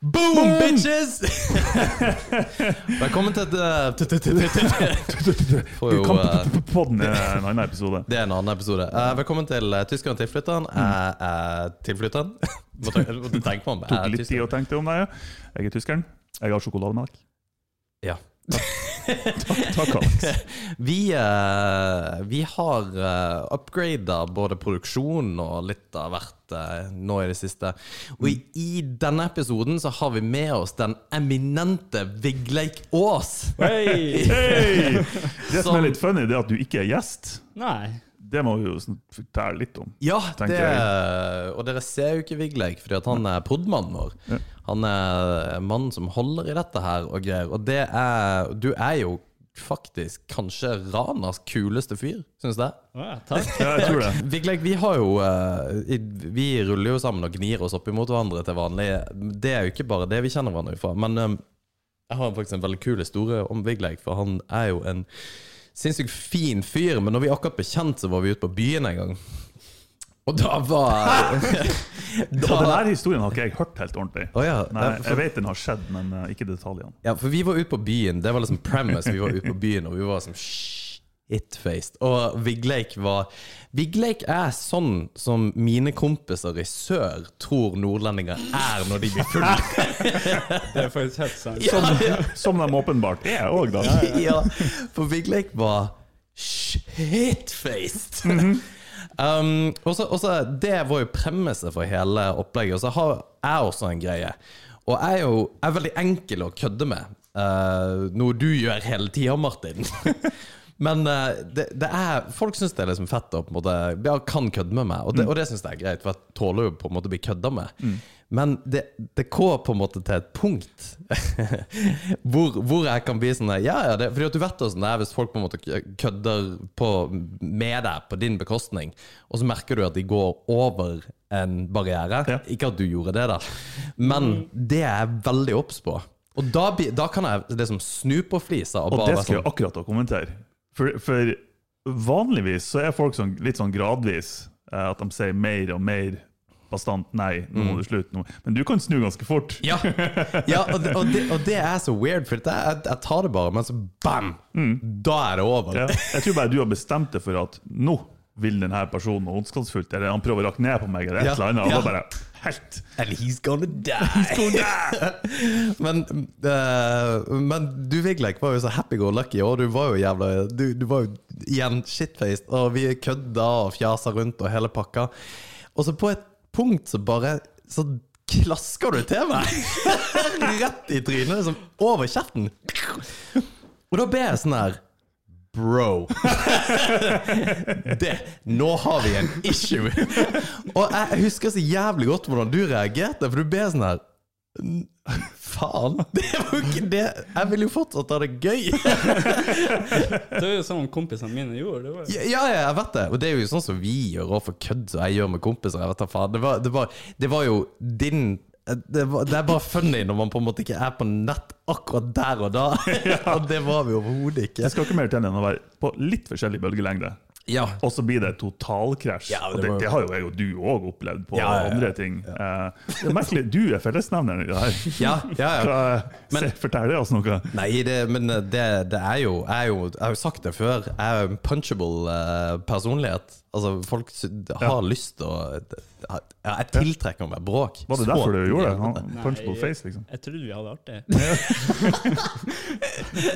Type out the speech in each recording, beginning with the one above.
Boom, bitches! Velkommen til Får jo, eh, Podden er en annen episode. Det er en annen episode. Eh, velkommen til Tyskeren tilflytteren. Er tilflytteren. Måtte, tenke på om jeg Tok litt tid å tenke om deg. ja. Jeg er tyskeren. Jeg har sjokolademelk. Ja. Takk, Alex. Vi, uh, vi har uh, upgrada både produksjon og litt av hvert uh, nå i det siste. Og i, i denne episoden så har vi med oss den eminente Vigleik Aas. Hei! hey! Det Som- er litt funny, det er at du ikke er gjest. Nei. Det må vi jo fortelle litt om. Ja, det, og dere ser jo ikke Vigleik, fordi at han er podmannen vår. Ja. Han er mannen som holder i dette her og greier. Og det er Du er jo faktisk kanskje Ranas kuleste fyr, syns jeg. Ja, takk. Ja, jeg tror det. Vigleik, vi har jo eh, Vi ruller jo sammen og gnir oss opp imot hverandre til vanlig. Det er jo ikke bare det vi kjenner hverandre fra. Men eh, jeg har faktisk en veldig kul historie om Vigleik, for han er jo en sinnssykt fin fyr. Men når vi akkurat ble kjent, så var vi ute på byen en gang. Og da var Og den da, her historien har ikke jeg hørt helt ordentlig. Oh, ja, Nei, for- Jeg vet den har skjedd, men eh, ikke detaljene. Ja, for vi var ute på byen. Det var liksom premise. Vi var ute på byen, og vi var sånn shit-faced. Og Vigleik var Vigleik er sånn som mine kompiser i sør tror nordlendinger er når de blir fulle. Det er faktisk helt sant. Ja, ja, Som de åpenbart er òg, da. ja, for Vigleik var shit-faced. Mm og så, og så, det var jo premisset for hele opplegget. Og så har jeg også en greie. Og jeg er jo jeg er veldig enkel å kødde med. Uh, noe du gjør hele tida, Martin. Men uh, det, det er folk syns det er liksom fett å på en måte ja, kan kødde med meg, og det, mm. det syns jeg er greit, for jeg tåler jo på en måte å bli kødda med. Men det, det går på en måte til et punkt hvor, hvor jeg kan bli sånn Ja, ja, det, fordi at du vet åssen det er hvis folk på en måte kødder på, med deg på din bekostning, og så merker du at de går over en barriere. Ja. Ikke at du gjorde det, da, men det er jeg veldig obs på. Og da, da kan jeg liksom snu på flisa og, Og bare det skal sånn jeg akkurat kommentere. For, for vanligvis så er folk sånn, litt sånn gradvis eh, at de sier mer og mer bastant nei. Nå Mm. må du slutte. Men du kan snu ganske fort. Ja, ja og, det, og, det, og det er så weird, for jeg, jeg tar det bare, men så bam! Da er det over. Ja. Jeg tror bare du har bestemt deg for at nå vil denne personen noe ondskapsfullt, eller han prøver å rakke ned på meg, eller et eller annet. Og da bare helt And he's gonna die! men, uh, men du Vigleik var jo så happy-go-lucky, og du var jo jævla Du, du var jo igjen shitfaced, og vi kødda og fjasa rundt og hele pakka. Og så på et punkt så bare Så klasker du til meg! Rett i trynet, liksom over kjeften. Og da ber jeg sånn her Bro. Det, nå har vi en issue. Og jeg husker så jævlig godt hvordan du reagerte, for du ble sånn her Faen. Det var jo ikke det. Jeg ville jo fortsatt ha det gøy. Det er jo sånn kompisene mine gjorde. Det var, Ja, ja, jeg vet det. Og det er jo sånn som vi gjør overfor kødd, som jeg gjør med kompiser. Jeg vet da faen. Det var, det, var, det var jo din det, var, det er bare funny når man på en måte ikke er på nett akkurat der og da. Og det var vi overhodet ikke. Det skal ikke mer til enn å være på litt forskjellig bølgelengde. Ja. Og så blir det totalkrasj. Ja, det det, det har jo jeg og du òg opplevd på Ja, ja, ja. andre ting. Eh, det er merkelig, du er fellesnevneren i det her. Ja, ja, ja. Men- fortell oss noe. Nei, det, men det, det er jo er jo jeg har jo sagt det før. Jeg er en punchable eh, personlighet. Altså, folk har har lyst til å ja, Jeg tiltrekker meg bråk. Var det derfor du gjorde det? Han- Punchable Nei, face, liksom. Jeg trodde vi hadde artig.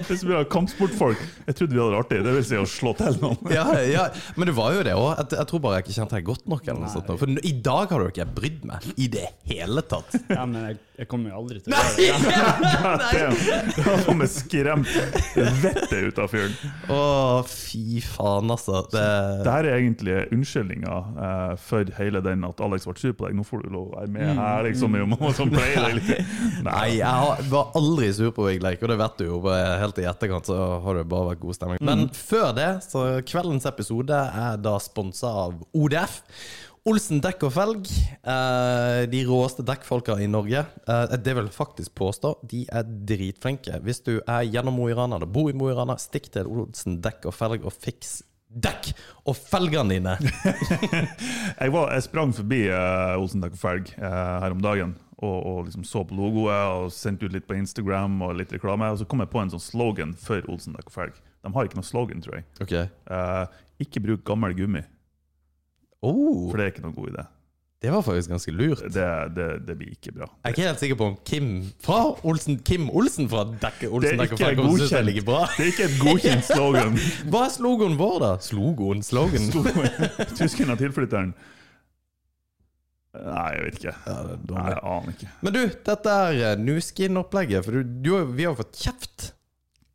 Hvis vi har kampsportfolk, jeg trodde vi hadde det artig. Det vil si å slå til noen. Ja, ja, men det var jo det òg. Jeg, jeg tror bare jeg ikke kjente deg godt nok. Eller noe sånt. For i dag har du ikke brydd meg i det hele tatt. Ja, men jeg, jeg kommer jo aldri til å gjøre det. Det har Som meg skremt vettet ut av fyren. Å, fy faen, altså. Det, Det her er egentlig unnskyldninga eh, for hele den at Alex ble sur på deg. Nå får du lov å være med her, liksom. Jo, man som pleier det litt. nei, jeg har, var aldri sur på Vigleik, og det vet du jo. Helt i etterkant så har det bare vært god stemning. Men før det, så kveldens episode er da sponsa av ODF. Olsen dekk og felg. eh, de råeste dekkfolka i Norge. Eh, det vil jeg faktisk påstå. De er dritflinke. Hvis du er gjennom Mo i Rana eller bor i Mo i Rana, stikk til Olsen dekk og felg og fiks dekk og felgene dine. Jeg, var, jeg sprang forbi uh, Olsen Dekk og Felg eh, her om dagen, og, og liksom så på logoet og sendte ut litt på Instagram og litt reklame. Og så kom jeg på en sånn slogan for Olsen dekk og felg. De har ikke noe slogan, tror jeg. Okay. Eh, ikke bruk gammel gummi, Oh, for det er ikke noen god idé. det var faktisk ganske lurt. Det, det, det blir ikke bra. Jeg er ikke helt sikker på om Kim fra Olsen Kim Olsen fra Dekke Det Olsen er Dekke ikke Frank kommer synes det godkjent. like bra. Det er ikke et godkjent slogan. Hva er slogan vår, da? Slogan? Slogan? Tyskeren og tilflytteren. Nei, jeg vet ikke. Ja, det er Nei, jeg aner ikke. Men du, dette er eh, Nuskin-opplegget, for du, du, har- vi har fått kjeft.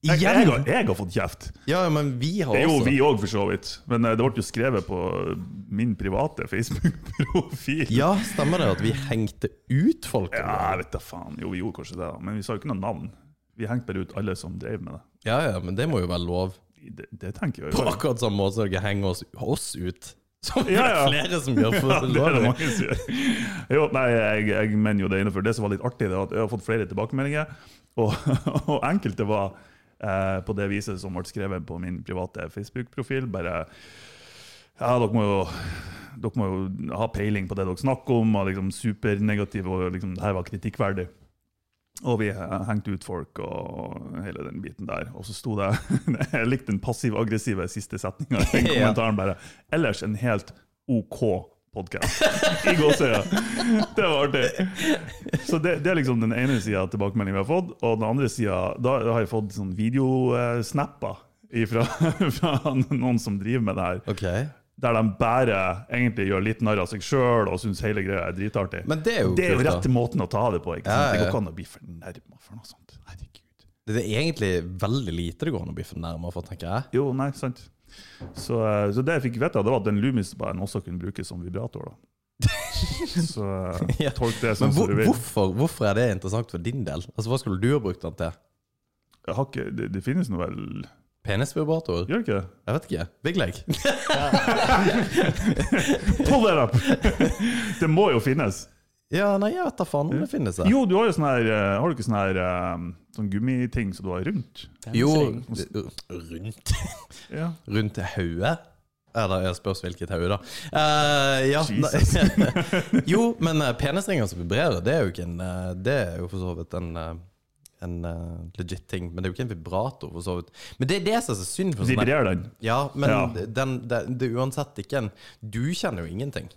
Jeg, jeg, har, jeg har fått kjeft. Ja, men vi har Det er jo også vi òg, for så vidt. Men eh, det ble jo skrevet på min private Facebook-profil. Ja, stemmer det at vi hengte ut folk? Ja, jeg vet da faen. Jo, vi gjorde kanskje det, men vi sa jo ikke noe navn. Vi hengte bare ut alle som drev med det. ja, ja, men det må jo være lov. Det, det tenker jeg På jo. akkurat samme måte som dere henger oss, oss ut. Som ja, Ja, er ja. flere som gjør. For Ja, det er det mange som gjør. Jo, nei, jeg, jeg mener jo det innenfor. Det som var litt artig, det var at jeg har fått flere tilbakemeldinger. Og, og enkelte var eh, på det viset som ble skrevet på min private Facebook-profil. Bare Ja, dere må jo dere må jo ha peiling på det dere snakker om, og liksom supernegative, og liksom, det her var kritikkverdig. Og vi eh, hengte ut folk og hele den biten der. Og så sto det Jeg likte den passiv-aggressive siste setninga i den kommentaren. bare Ellers en helt OK podkast. I gåsøya. Det var artig. Så det, det er liksom den ene sida av tilbakemeldingen vi har fått. Og den andre sida Da har jeg fått sånn videosnapper fra, fra noen som driver med det her. Okay. Der de bare egentlig gjør litt narr av seg sjøl og syns hele greia er dritartig. Men det er jo Det er jo rett måten å ta det på. ikke Ja, ja. Det går ikke an å bli fornærma for noe sånt. Herregud. Det er egentlig veldig lite det går an å bli fornærma for, tenker jeg. Jo, nei, sant. Så, eh, så det jeg fikk vite, det var at den Lumis-baren også kunne brukes som vibrator. da. Så eh, Ja. tolk det sånn som hvor, du vil. hvorfor, hvorfor er det interessant for din del? Altså, Hva skulle du ha brukt den til? Jeg har ikke, det, det finnes nå vel Penisvibrator? Gjør det ikke det? Jeg vet ikke. Big leg? Pull that up! det må jo finnes. Ja, nei, jeg vet da faen om det finnes. det. Jo, du har jo sånn her eh, Har du ikke sånn her eh, sånn gummiting som du har rundt? Jo, rundt Ja. Rundt hodet? Eller jeg spørs hvilket hode, da. Uh, ja, Jesus. jo, men penisringer som vibrerer, det er jo ikke en Det er jo for så vidt en en uh, legit ting, men det er jo ikke en vibrator. for så vidt Men det er det som er så synd. for Vibrerer den? Ja, men Ja. Den, det, det er uansett ikke en Du kjenner jo ingenting.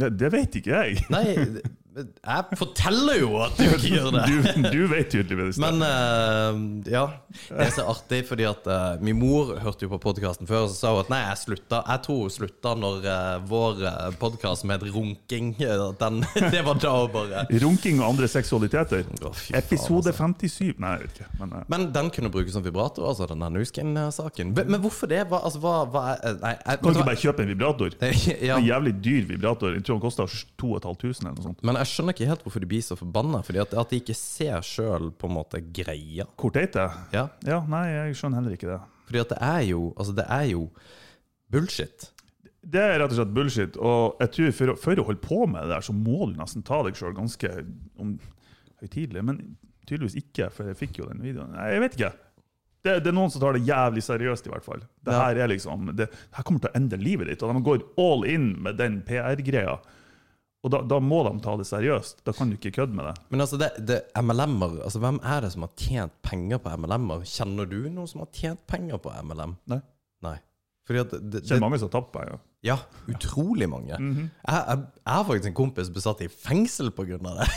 Ja, det vet ikke jeg. Nei, jeg forteller jo at du ikke gjør det. Du, du vet tydeligvis det. Men uh, ja, det er så artig, fordi at uh, min mor hørte jo på podkasten før, og så sa hun at nei, jeg slutta Jeg tror hun slutta når uh, vår podkast med runking eh, den, Det var da hun bare Runking og andre seksualiteter. Oh, faen, Episode altså. 57 Nei, jeg vet ikke. Men, Men den kunne brukes som vibrator, altså, den Nuskin-saken. Men hvorfor det? Hva, altså, hva, hva er Nei, jeg, kan du ikke bare kjøpe en vibrator? Ja. En jævlig dyr vibrator. Jeg tror den koster 2500 eller noe sånt. Men jeg skjønner ikke helt hvorfor de blir så forbanna. Fordi at, at de ikke ser sjøl greia. Hvor teit det? Ja. Ja, nei, jeg skjønner heller ikke det. Fordi at det er jo Altså, det er jo bullshit. Det er rett og slett bullshit. Og jeg tror for, for å holde på med det der, så må du nesten ta deg sjøl ganske om, høytidelig. Men tydeligvis ikke, for jeg fikk jo den videoen. Nei, jeg vet ikke. Det, det er noen som tar det jævlig seriøst, i hvert fall. Det Ja. her er liksom, det, her kommer til å endre livet ditt, og de går all in med den PR-greia. Og da, da må de ta det seriøst. Da kan du ikke kødde med det. Men altså, det, det MLM-er altså, Hvem er det som har tjent penger på MLM-er? Kjenner du noen som har tjent penger på MLM? Nei. Nei. Fordi at det, det, mange som har tapt penger. Ja, utrolig mange. Mhm. jeg, jeg, jeg har faktisk en kompis besatt i fengsel av det.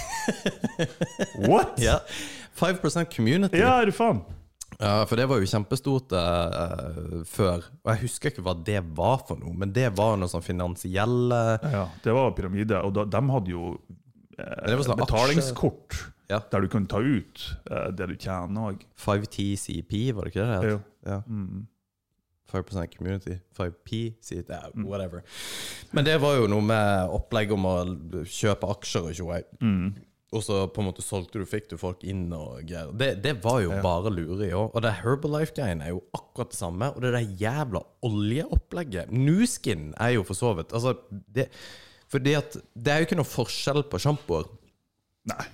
What?! ja. 5% community. Ja, er du faen? Ja, for det var jo kjempestort eh, eh, før. Og jeg husker ikke hva det var for noe, men det var noe sånn finansielle Ja, det var pyramide, og da, de hadde jo eh, sånn betalingskort Ja. der du kunne ta ut eh, det du tjener òg. 5TCP, var det ikke det det het? Ja. Mm. 5 community, 5P, it, ja, whatever. Men det var jo noe med opplegg om å kjøpe aksjer og tjoei. Mm. Og så på en måte solgte du, fikk du folk inn og greier. Det, det var jo Ja. bare lureri òg. Og det Herbalife-greiene er jo akkurat det samme. Og det der jævla oljeopplegget Nuskin er jo for så vidt Altså, det Fordi at det er jo ikke noe forskjell på sjampoer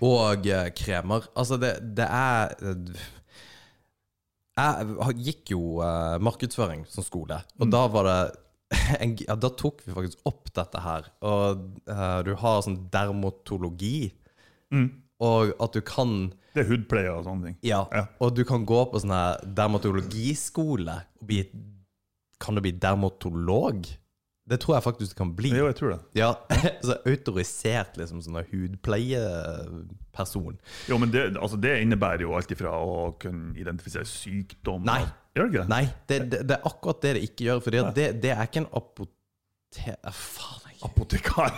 og eh, kremer. Altså, det, det er eh, Jeg gikk jo eh, markedsføring som skole, og da var det en, ja, Da tok vi faktisk opp dette her. Og eh, du har sånn dermatologi. Mm. Og at du kan Det er hudpleie og sånne ting. Ja, Ja. og du kan gå på sånn dermatologiskole og bli Kan du bli dermatolog? Det tror jeg faktisk du kan bli. Jo, jeg tror det. Ja, så autorisert liksom sånn hudpleieperson. Jo, men det, altså, det innebærer jo alt ifra å kunne identifisere sykdom Nei. Gjør det ikke det? Nei, det, det, det er akkurat det det ikke gjør. For det, det er ikke en apotek... Faen, Apotekar.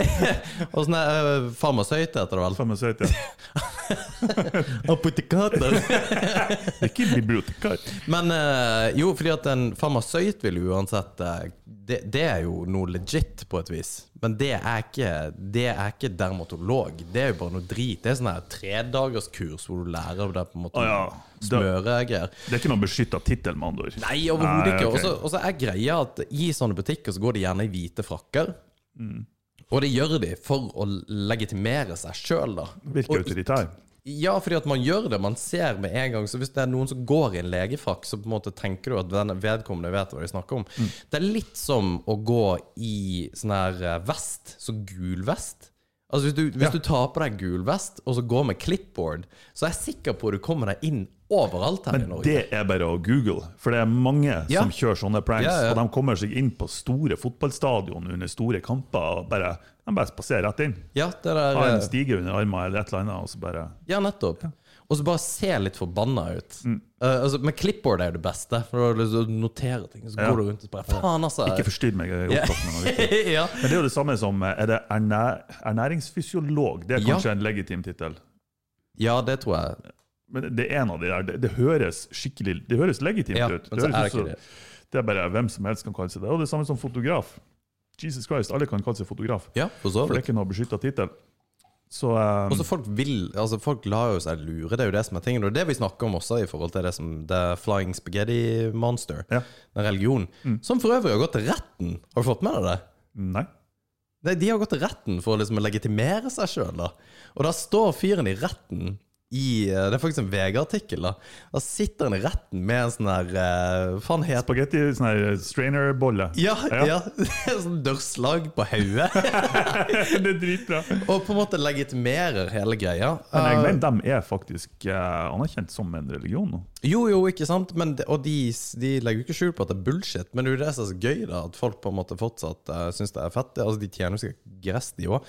Og sånn uh, farmasøyt heter det vel? Farmasøyt, ja. Apotekater. Det er ikke bibliotekar. Men eh, jo, fordi at en farmasøyt vil jo uansett eh, det, det er jo noe legit på et vis. Men det er ikke, det er ikke dermatolog. Det er jo bare noe drit. Det er sånn tredagerskurs hvor du lærer deg på en måte Å ja. Smøregreier. Det er ikke noe beskytta tittel, med andre ord. Nei, overhodet ikke. Okay. Og så- er greia at i sånne butikker så går de gjerne i hvite frakker. Mm. Og det gjør de for å legitimere seg sjøl, da. Virker autoritær. ja, fordi at man gjør det. Man ser med en gang. Så hvis det er noen som går i en legefrakk, så på en måte tenker du at den vedkommende vet hva de snakker om. Mm. Det er litt som å gå i sånn her eh, vest, så gul vest. Altså Hvis, du, hvis Ja. du tar på deg gul vest, og så går med clipboard, så er jeg sikker på at du kommer deg inn overalt her i Norge. Men det er bare å google, for det er mange Ja. som kjører sånne pranks. Ja, ja. Og de kommer seg inn på store fotballstadion under store kamper og bare, de bare spaserer rett inn. Ja, det der Har en eh, stige under armen eller et eller annet, og så bare Ja, nettopp. Og så bare se litt forbanna ut. Mm. Uh, altså, med clipboard er det beste, for du noterer å notere ting. Så Ja. går du rundt og bare Faen, altså. Ikke forstyrr meg, jeg er ja. Men det er jo det samme som eh, Er det ernæ ernæringsfysiolog? Det er kanskje en legitim tittel. ja, det tror jeg. Men det er en av de der. Det, det høres skikkelig Det høres legitimt Ja, ut. så høres er det det. det er bare hvem som helst kan kalle seg det. Og det er samme som fotograf. Jesus Christ, alle kan kalle seg fotograf. Ja, for så For det er ikke noe beskytta tittel. Så um, også folk vil Altså folk lar jo seg lure, det er jo det som er tingen. Og det vi snakker om også i forhold til det som The Flying Spaghetti Monster, Ja. den religionen. Som for øvrig har gått til retten. Har du fått med deg det? Nei. Nei, De har gått til retten for å liksom legitimere seg sjøl. Og da står fyren i retten i eh, Det er faktisk en VG-artikkel, da. Da sitter han i retten med en sånn her eh, Faen Spagetti, sånn her strainer-bolle. Ja, Ja. ja. sånn dørslag på hodet. det er dritbra. Og på en måte legitimerer hele greia. Men jeg Eh, mener de er faktisk uh, anerkjent som en religion nå. Jo, jo, ikke sant? Men, og de, de legger jo ikke skjul på at det er bullshit. Men det er jo det som er så gøy, da. At folk på en måte fortsatt uh, syns det er fett. Altså, de tjener jo sikkert gress, de òg.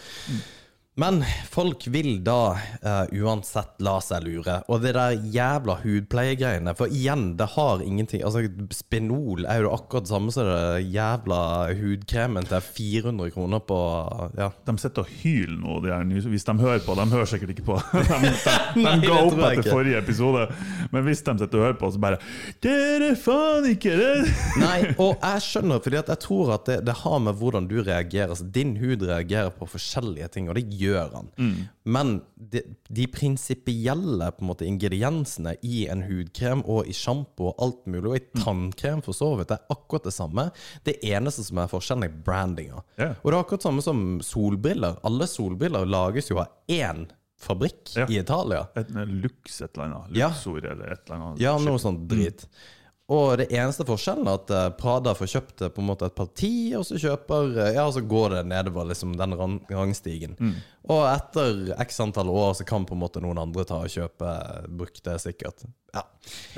Men folk vil da uh, uansett la seg lure. Og det der jævla hudpleiegreiene For igjen, det har ingenting Altså, Spenol er jo akkurat det samme som det jævla hudkremen til 400 kroner på Ja. De sitter og hyler nå, de her, hvis de hører på. De hører sikkert ikke på. De, de, de Nei, ga opp etter ikke. forrige episode. Men hvis de sitter og hører på, så bare Dere faen ikke det! Nei, og jeg skjønner, fordi jeg tror at det, det har med hvordan du reagerer. Altså, din hud reagerer på forskjellige ting, og det gjør han. Men de, de prinsipielle ingrediensene i en hudkrem og i sjampo og alt mulig, og i tannkrem for så vidt, det er akkurat det samme. Det eneste som er forskjellen, er brandinga. Yeah. Og det er akkurat samme som solbriller. Alle solbriller lages jo av én fabrikk Ja. i Italia. Et, Lux et eller annet. Ja. Eller et eller annet. Ja, noe sånt drit. Og det eneste forskjellen er at eh, Prada får kjøpt eh, på en måte et parti, og så kjøper eh, Ja, så går det nedover liksom den rangstigen. rangstigen. Og etter x antall år så kan på en måte noen andre ta og kjøpe brukte, sikkert. Ja.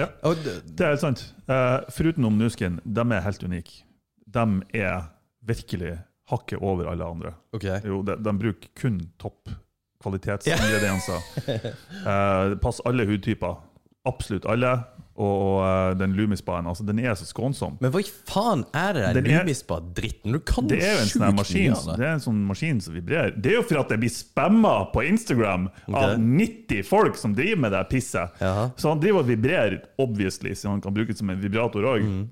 Ja. Det, Det er sant. Uh, foruten om Nuskin, de er helt unike. De er virkelig hakket over alle andre. Okay. Jo, de, de bruker kun topp kvalitetsingredienser. Yeah. uh, passer alle hudtyper. Absolutt alle. Og, eh, den Lumispaen, altså, den er så skånsom. Men hva i faen er det der Den Lumispa-dritten? Du kan Det er jo en sånn maskin, det. det er en sånn maskin som vibrerer. Det er jo for at det blir spamma på Instagram av 90 folk som driver med det pisset. Jaha. Så han driver og vibrerer, obviously, så han kan bruke det som en vibrator òg. Mm.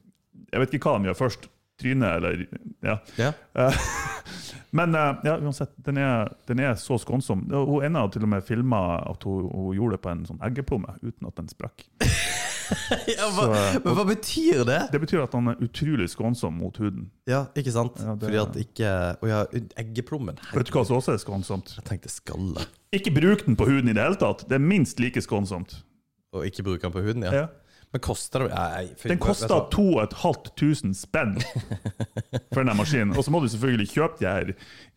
Jeg vet ikke hva de gjør først. Trynet, eller Ja. Ja. Eh, Men eh, ja, uansett, den er, den er så skånsom. Hun ene har til og med filma at hun, hun gjorde det på en sånn eggeplomme uten at den sprakk. ja hva, Så, men hva betyr det? Det betyr at han er utrolig skånsom mot huden. Ja, ikke sant? Ja, det- Fordi at ikke Å ja, eggeplommen. Vet du hva som også er skånsomt? Jeg tenkte skalle. Ikke bruk den på huden i det hele tatt. Det er minst like skånsomt. Og ikke bruke den på huden, ja. Ja. Men koster det nei, for, Den koster 2500 spenn for den maskinen. Og så må du selvfølgelig kjøpe de her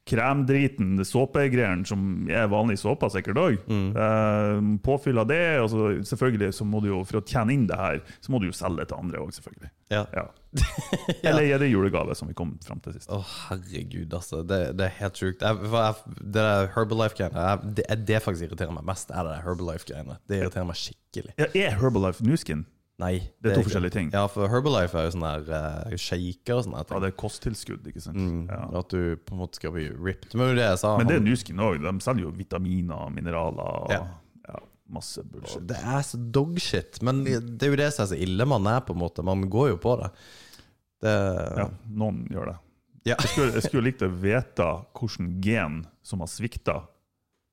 kremdriten, såpegreiene som er vanlig såpe sikkert òg. Mm. Eh, påfyll av det, og så selvfølgelig så må du jo, for å tjene inn det her, så må du jo selge det til andre òg, selvfølgelig. Ja. Ja. Eller gi det julegave, som vi kom fram til sist. Å, herregud, altså. Det, det er helt sjukt. Det der Herbalife-greiene det, det faktisk irriterer meg mest, er det der Herbalife-greiene. Det irriterer meg skikkelig. Ja, er Herbalife Nuskin? Nei. Det er to ikke- forskjellige ting. Ja, for Herbalife er jo sånn der uh, shaker og sånne ting. Ja, det er kosttilskudd, ikke sant? Mm, Ja. At du på en måte skal bli ripped. Men det er det jeg sa. Men det er Nuskin òg. De selger jo vitaminer, mineraler og Ja. ja, masse bullshit. Det er så dogshit. Men det er jo det som er så ille man er, på en måte. Man går jo på det. Det Ja, noen gjør det. Ja. Jeg skulle, jeg skulle likt å vite hvilken gen som har svikta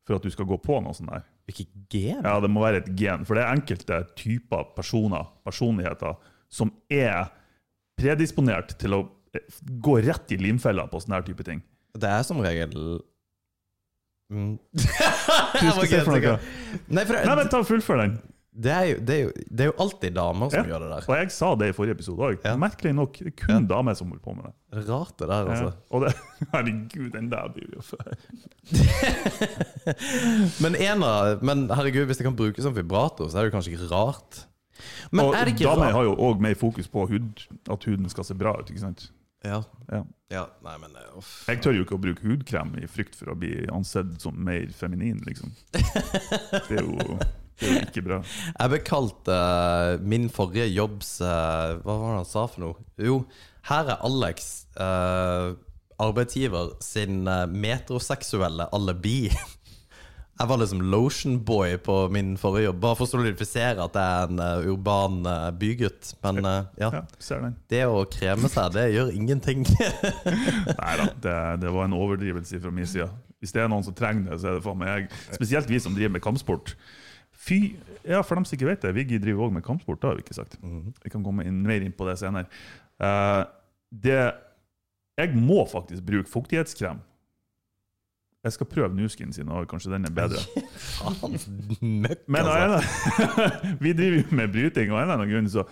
for at du skal gå på noe sånt der. Hvilket gen? Ja, det må være et gen, for det er enkelte typer personer, personligheter, som er predisponert til å eh, gå rett i limfella på sånne her type ting. Det er som regel mm. Du skal se for noe. Nei, for Nei, men ta og Fullfør den. Det, er jo, det, er jo, det er jo alltid damer som Ja. gjør det der. Og jeg sa det i forrige episode òg. Ja. Merkelig nok, det er kun Ja. damer som holder på med det. Rart, det der, altså. Og det, herregud, den der blir jo før. Men, en av, men herregud, hvis det kan brukes som vibrator, så er det kanskje ikke rart. Men og er det ikke damer rart har jo òg mer fokus på hud, at huden skal se bra ut. ikke sant? ja. Ja. ja, nei, men eh, uff. Jeg tør jo ikke å bruke hudkrem i frykt for å bli ansett som mer feminin, liksom. Det er jo, det er ikke bra. Jeg ble kalt uh, min forrige jobbs uh, Hva var det han sa for noe? Jo, her er Alex, uh, arbeidsgiver, sin eh, metroseksuelle alibi. Jeg var liksom lotionboy på min forrige jobb, bare for å solidifisere at jeg er en eh, urban eh, bygutt. Men eh, ja, Ja, det å kreme seg, det gjør ingenting. Nei da, det, det var en overdrivelse fra min side. Hvis det er noen som trenger det, så er det faen meg jeg. Spesielt vi som driver med kampsport. Fy, ja, For dem som ikke vet det, Viggy driver òg med kampsport, det har vi ikke sagt. Vi kan komme inn, mer inn på det senere. Uh, det, jeg må faktisk bruke fuktighetskrem. Jeg skal prøve Nuskin sin, og kanskje den er bedre. Men av altså. vi driver jo med bryting, og av en eller annen grunn så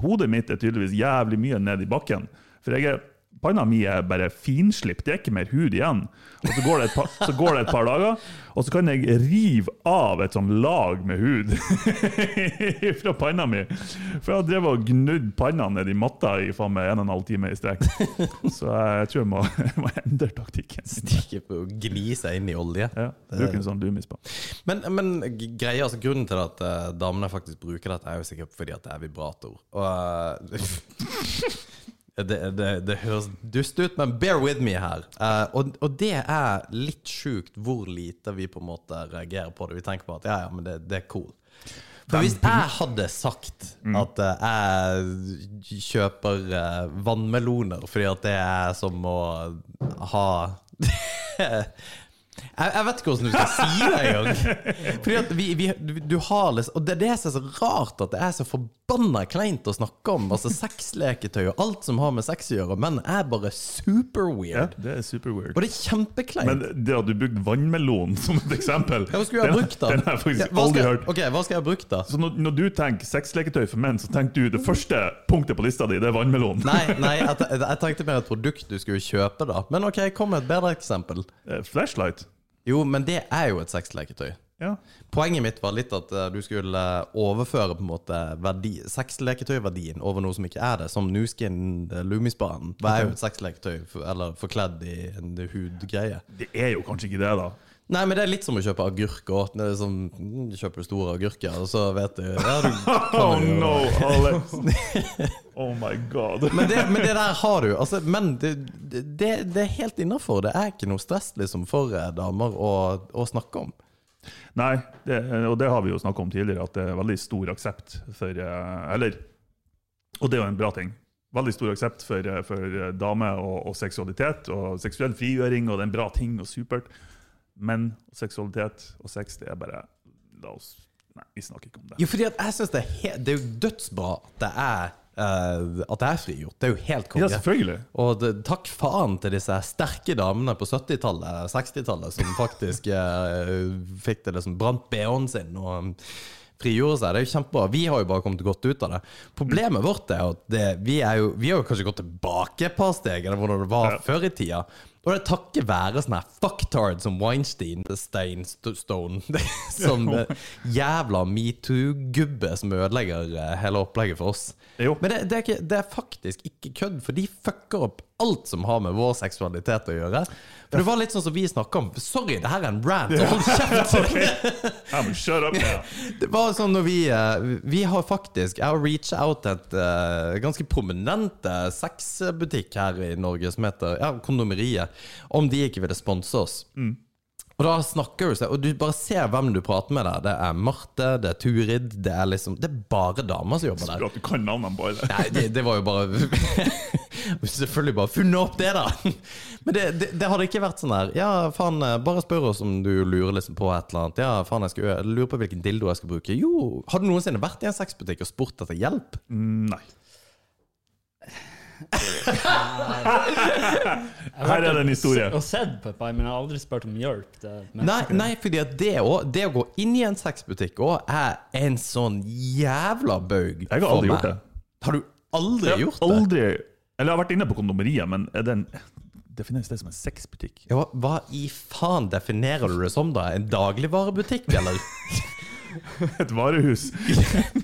Hodet mitt er tydeligvis jævlig mye ned i bakken. For jeg er, panna mi er bare finslipt, det er ikke mer hud igjen. Og så går det et par, så går det et par dager, og så kan jeg rive av et sånn lag med hud fra panna mi. For jeg har drevet og gnudd panna ned i matta i faen meg en og en halv time i strekk. Så jeg tror jeg må, jeg må endre taktikken. Stikke på å gni seg inn i olje. Ja, bruke en sånn Lumis på. Men, men greia, altså grunnen til at eh, damene faktisk bruker dette, er jo sikkert fordi at det er vibrator. Og eh, det, det, det høres dust ut, men bear with me her. Uh, og, og det er litt sjukt hvor lite vi på en måte reagerer på det. Vi tenker på at ja, ja, men det, det er cool. For hvis jeg hadde sagt at uh, jeg kjøper uh, vannmeloner fordi at det er som å ha Jeg, jeg vet ikke hvordan du skal si det engang. Fordi vi, vi, du, har liksom Og det det er så rart, at det er så forbanna kleint å snakke om. Altså Sexleketøy og alt som har med sex å gjøre. Men er bare super Ja, weird. det er super weird. Og det er kjempekleint. Men det at du brukte vannmelon som et eksempel Ja, hva skulle jeg ha brukt, da? Den har jeg faktisk Ja, aldri hørt. ok, hva skal jeg ha brukt, da? Så når, når du tenker sexleketøy for menn, så tenker du det første punktet på lista di, det er vannmelon. Nei, nei jeg, jeg tenkte mer et produkt du skulle kjøpe, da. Men ok, kom med et bedre eksempel. Eh, Flashlight. Jo, men det er jo et sexleketøy. Ja. Poenget mitt var litt at eh, du skulle eh, overføre på en måte verdi, sexleketøyverdien over noe som ikke er det, som Nuskin uh, Det Hva er jo et sexleketøy, for, eller forkledd i en hudgreie. Det er jo kanskje ikke det, da. Nei, men det er litt som å kjøpe agurker. er mm, du kjøper store agurker, og så vet du ja, du Oh no. Alex. Oh my god. Men det, men det der har du. Altså, men det, det, det er helt innafor. Det er ikke noe stress liksom, for eh, damer å, å snakke om. Nei, det, og det har vi jo snakka om tidligere, at det er veldig stor aksept for eh, Eller Og det er jo en bra ting. Veldig stor aksept for, eh, for damer og, og seksualitet og seksuell frigjøring, og det er en bra ting og supert. Men seksualitet og sex, det er bare La oss Nei, vi snakker ikke om det. Jo, fordi jeg synes det er, det er jo dødsbra at det er, Uh, at det er frigjort. Det er jo helt Ja, selvfølgelig. Og det, takk faen til disse sterke damene på 70-tallet, 60-tallet, som faktisk uh, fikk det liksom brant BH-en sin og um, frigjorde seg. Det er jo kjempebra. Vi har jo bare kommet godt ut av det. Problemet vårt er at det, vi, er jo, vi har jo kanskje gått tilbake et par steg eller hvordan det var Ja. før i tida. Det er takket være sånne her fucktard som Weinstein, Stein, St- Stone Som jævla metoo-gubbe som ødelegger eh, hele opplegget for oss. Jo. Men det, det, er ikke, det er faktisk ikke kødd, for de fucker opp alt som har med vår seksualitet å gjøre. For det var litt sånn som vi snakka om. Sorry, det her er en rant. Hold kjeft! okay. shut up. Det var sånn når vi eh, Vi har faktisk Jeg har reached out et eh, ganske prominent eh, sexbutikk her i Norge som heter ja, Kondomeriet, om de ikke ville sponse oss. Og da snakker du seg Og du bare ser hvem du prater med der. Det er Marte, det er Turid, det er liksom Det er bare damer som jobber der. At du kan navnene det. Nei, det, det var jo bare Selvfølgelig bare funnet opp det, da. Men det, det, det hadde ikke vært sånn her Ja, faen, bare spør oss om du lurer liksom på et eller annet. Ja, faen, jeg, skal, lurer på hvilken dildo jeg skal bruke. Jo, har du noensinne vært i en sexbutikk og spurt etter hjelp? Mm, Nei. Jeg har Her er det en historie. Og sett på et par, men jeg har aldri spurt om hjelp. Det, Nei, nei, fordi at det, også, det å gå inn i en sexbutikk òg er en sånn jævla baug. Jeg har aldri gjort det. Har du aldri Jeg har gjort det? Eller jeg har vært inne på kondomeriet, men er det en, defineres det som en sexbutikk? Ja, hva, hva i faen definerer du det som, da? En dagligvarebutikk, eller? Et varehus?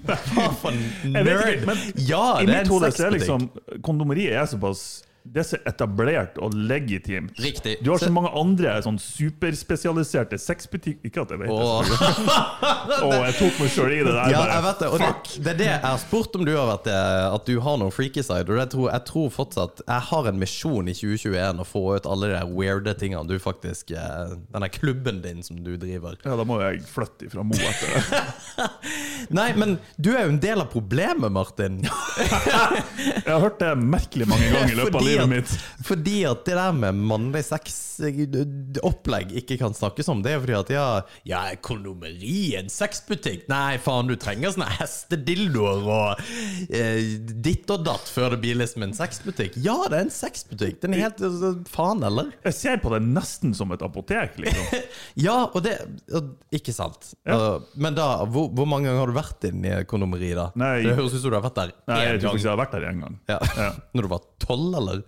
Hva for nerd? men ja, det er en sexbutikk. liksom kondomeriet er såpass det er etablert og legitimt. Riktig. Du har så mange andre sånn superspesialiserte sexbutikker Ikke at jeg vet Åh. det. oh, jeg tok meg sjøl i det der. Ja, jeg vet det. Og det, det er det jeg har spurt om du har vært det, At du har noen freaky side. Og det tror, jeg tror fortsatt Jeg har en misjon i 2021 å få ut alle de weirde tingene du faktisk Denne Den der klubben din som du driver. Ja, da må jeg flytte fra Mo etter det. Nei, men du er jo en del av problemet, Martin. Jeg har hørt det merkelig mange ganger i løpet av Fordi livet mitt. Fordi at det der med mannlig sexopplegg ikke kan snakkes om, det er fordi at ja, ja kondomeri, en sexbutikk Nei, faen, du trenger sånne hestedildoer og eh, ditt og datt før det blir liksom en sexbutikk. Ja, det er en sexbutikk. Den er helt altså, Faen, eller? Jeg ser på det nesten som et apotek, liksom. Ja, og det og, Ikke sant. Uh, men da, hvor, hvor mange ganger har du vært inne i kondomeri, da? Nei. Det høres ut som du har vært der Nei, jeg tror ikke jeg har vært der én gang. Ja. Ja. Når du var tolv, eller?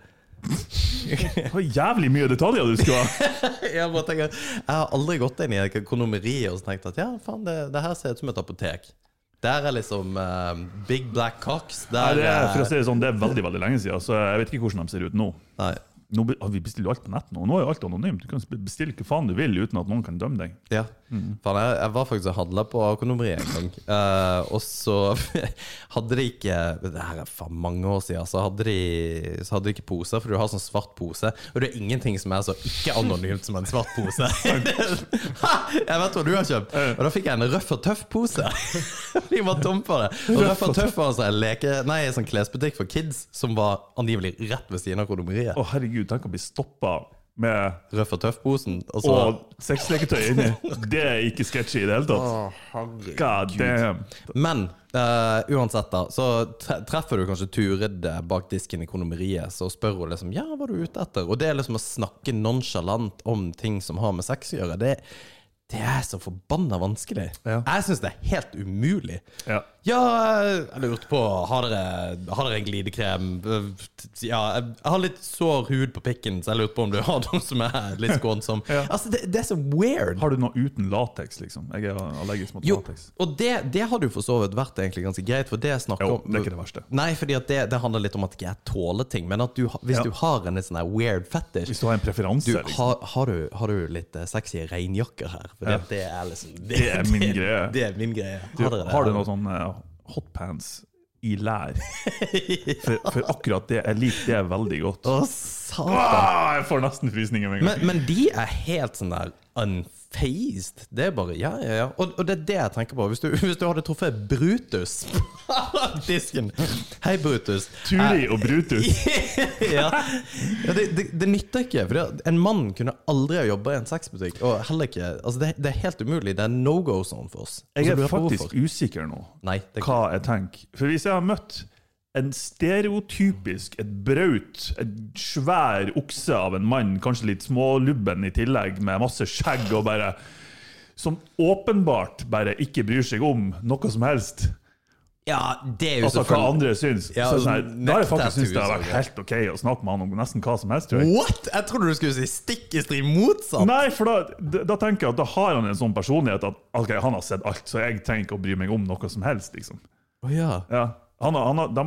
Det var jævlig mye detaljer du skulle ha. Jeg bare tenker Jeg har aldri gått inn i et kondomeri og tenkt at ja, faen, det, det her ser ut som et apotek. Der er liksom uh, Big Black Cocks. Nei, det er, for å si det sånn, det er veldig veldig lenge siden, så jeg vet ikke hvordan de ser ut nå. Nei. Nå ah, vi bestiller jo alt på nett nå. Nå er jo alt anonymt. Du kan bestille hva faen du vil uten at noen kan dømme deg. Ja. Faen, jeg, jeg var faktisk og handla på kondomeri en gang. uh, og så hadde de ikke Det her er faen mange år siden. Så hadde de, så hadde de ikke poser, for du har sånn svart pose. Og det er ingenting som er så ikke anonymt som en svart pose. Ha! jeg vet hva du har kjøpt. Og da fikk jeg en røff og tøff-pose. de var tom for det. Og røff og tøff var altså en leke Nei, sånn klesbutikk for kids som var angivelig rett ved siden av kondomeriet. Å herregud, tenk å bli stoppa med Røff og tøff-posen. Og så og sexleketøy inni. Det er ikke sketchy i det hele tatt. God damn. Men uh, uansett, da, så treffer du kanskje Turid eh, bak disken i kondomeriet, så spør hun liksom Ja, hva er du ute etter? Og det er liksom å snakke nonchalant om ting som har med sex å gjøre. Det, det er så forbanna vanskelig. Ja. Jeg syns det er helt umulig. Ja. Ja, jeg lurte på Har dere, har dere en glidekrem? Ja, jeg har litt sår hud på pikken, så jeg lurte på om du har noe som er litt skånsom. Ja. Altså, det, det er så weird. Har du noe uten lateks, liksom? Jeg er allergisk mot Jo, lateks. og det, det hadde jo for så vidt vært egentlig ganske greit, for det jeg snakker Jo, om det er ikke det verste. Nei, fordi det, det handler litt om at ikke jeg tåler ting, men at du, hvis Ja. du har en litt sånn weird fetish Hvis du har en preferanse, du, liksom. har, har, du, har du litt eh, sexy regnjakker her? For Ja. det er liksom Det er min greie. Det er min greie. Du, Har det? har du noe sånn uh, hotpants i lær? For, for akkurat det, jeg liker det veldig godt. Å, satan. Ah, jeg får nesten frysninger med en gang. Men, men de er helt sånn der unfazed. Det er bare Ja, ja, ja. Og, og det er det jeg tenker på. Hvis du, hvis du hadde truffet Brutus disken Hei, Brutus. Turi og Brutus. ja. ja det, det, det nytter ikke. For en mann kunne aldri ha jobba i en sexbutikk. Og heller ikke Altså, det, det er helt umulig. Det er no go zone for oss. Jeg er faktisk usikker nå Nei, hva jeg tenker. For hvis jeg har møtt en stereotypisk, et braut, et svær okse av en mann, kanskje litt smålubben i tillegg, med masse skjegg og bare som åpenbart bare ikke bryr seg om noe som helst. Ja, det er jo Altså hva andre syns. Ja, så sånn da har jeg faktisk syntes det har vært helt ok å snakke med han om nesten hva som helst. tror jeg. What?! Jeg trodde du skulle si stikk i strid motsatt! Nei, for da, da, tenker jeg at da har han en sånn personlighet at ok, han har sett alt, så jeg trenger ikke å bry meg om noe som helst. liksom. Oh, ja. Ja, han han de,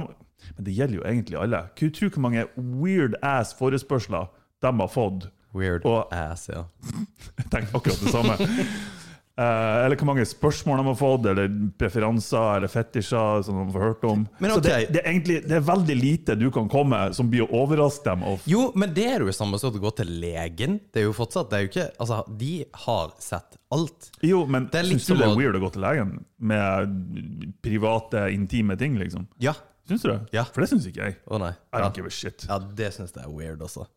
Men det gjelder jo egentlig alle. Kan du tro hvor mange weird ass forespørsler de har fått? Weird Og- ass, ja. Jeg tenkte akkurat det samme. Eh, eller hvor mange spørsmål de har fått, eller preferanser eller fetisjer som de har hørt om. Men Så det, det, er egentlig, det er veldig lite du kan komme som blir å overraske dem. Jo, men det er jo samme som å gå til legen. Det er jo fortsatt det er jo ikke, Altså, de har sett alt. Jo, men Det syns du det er weird å gå til legen med private, intime ting, liksom? Ja. Syns du det? Ja. For det syns ikke jeg. Å nei. I don't give a shit. ja det syns jeg er weird, altså.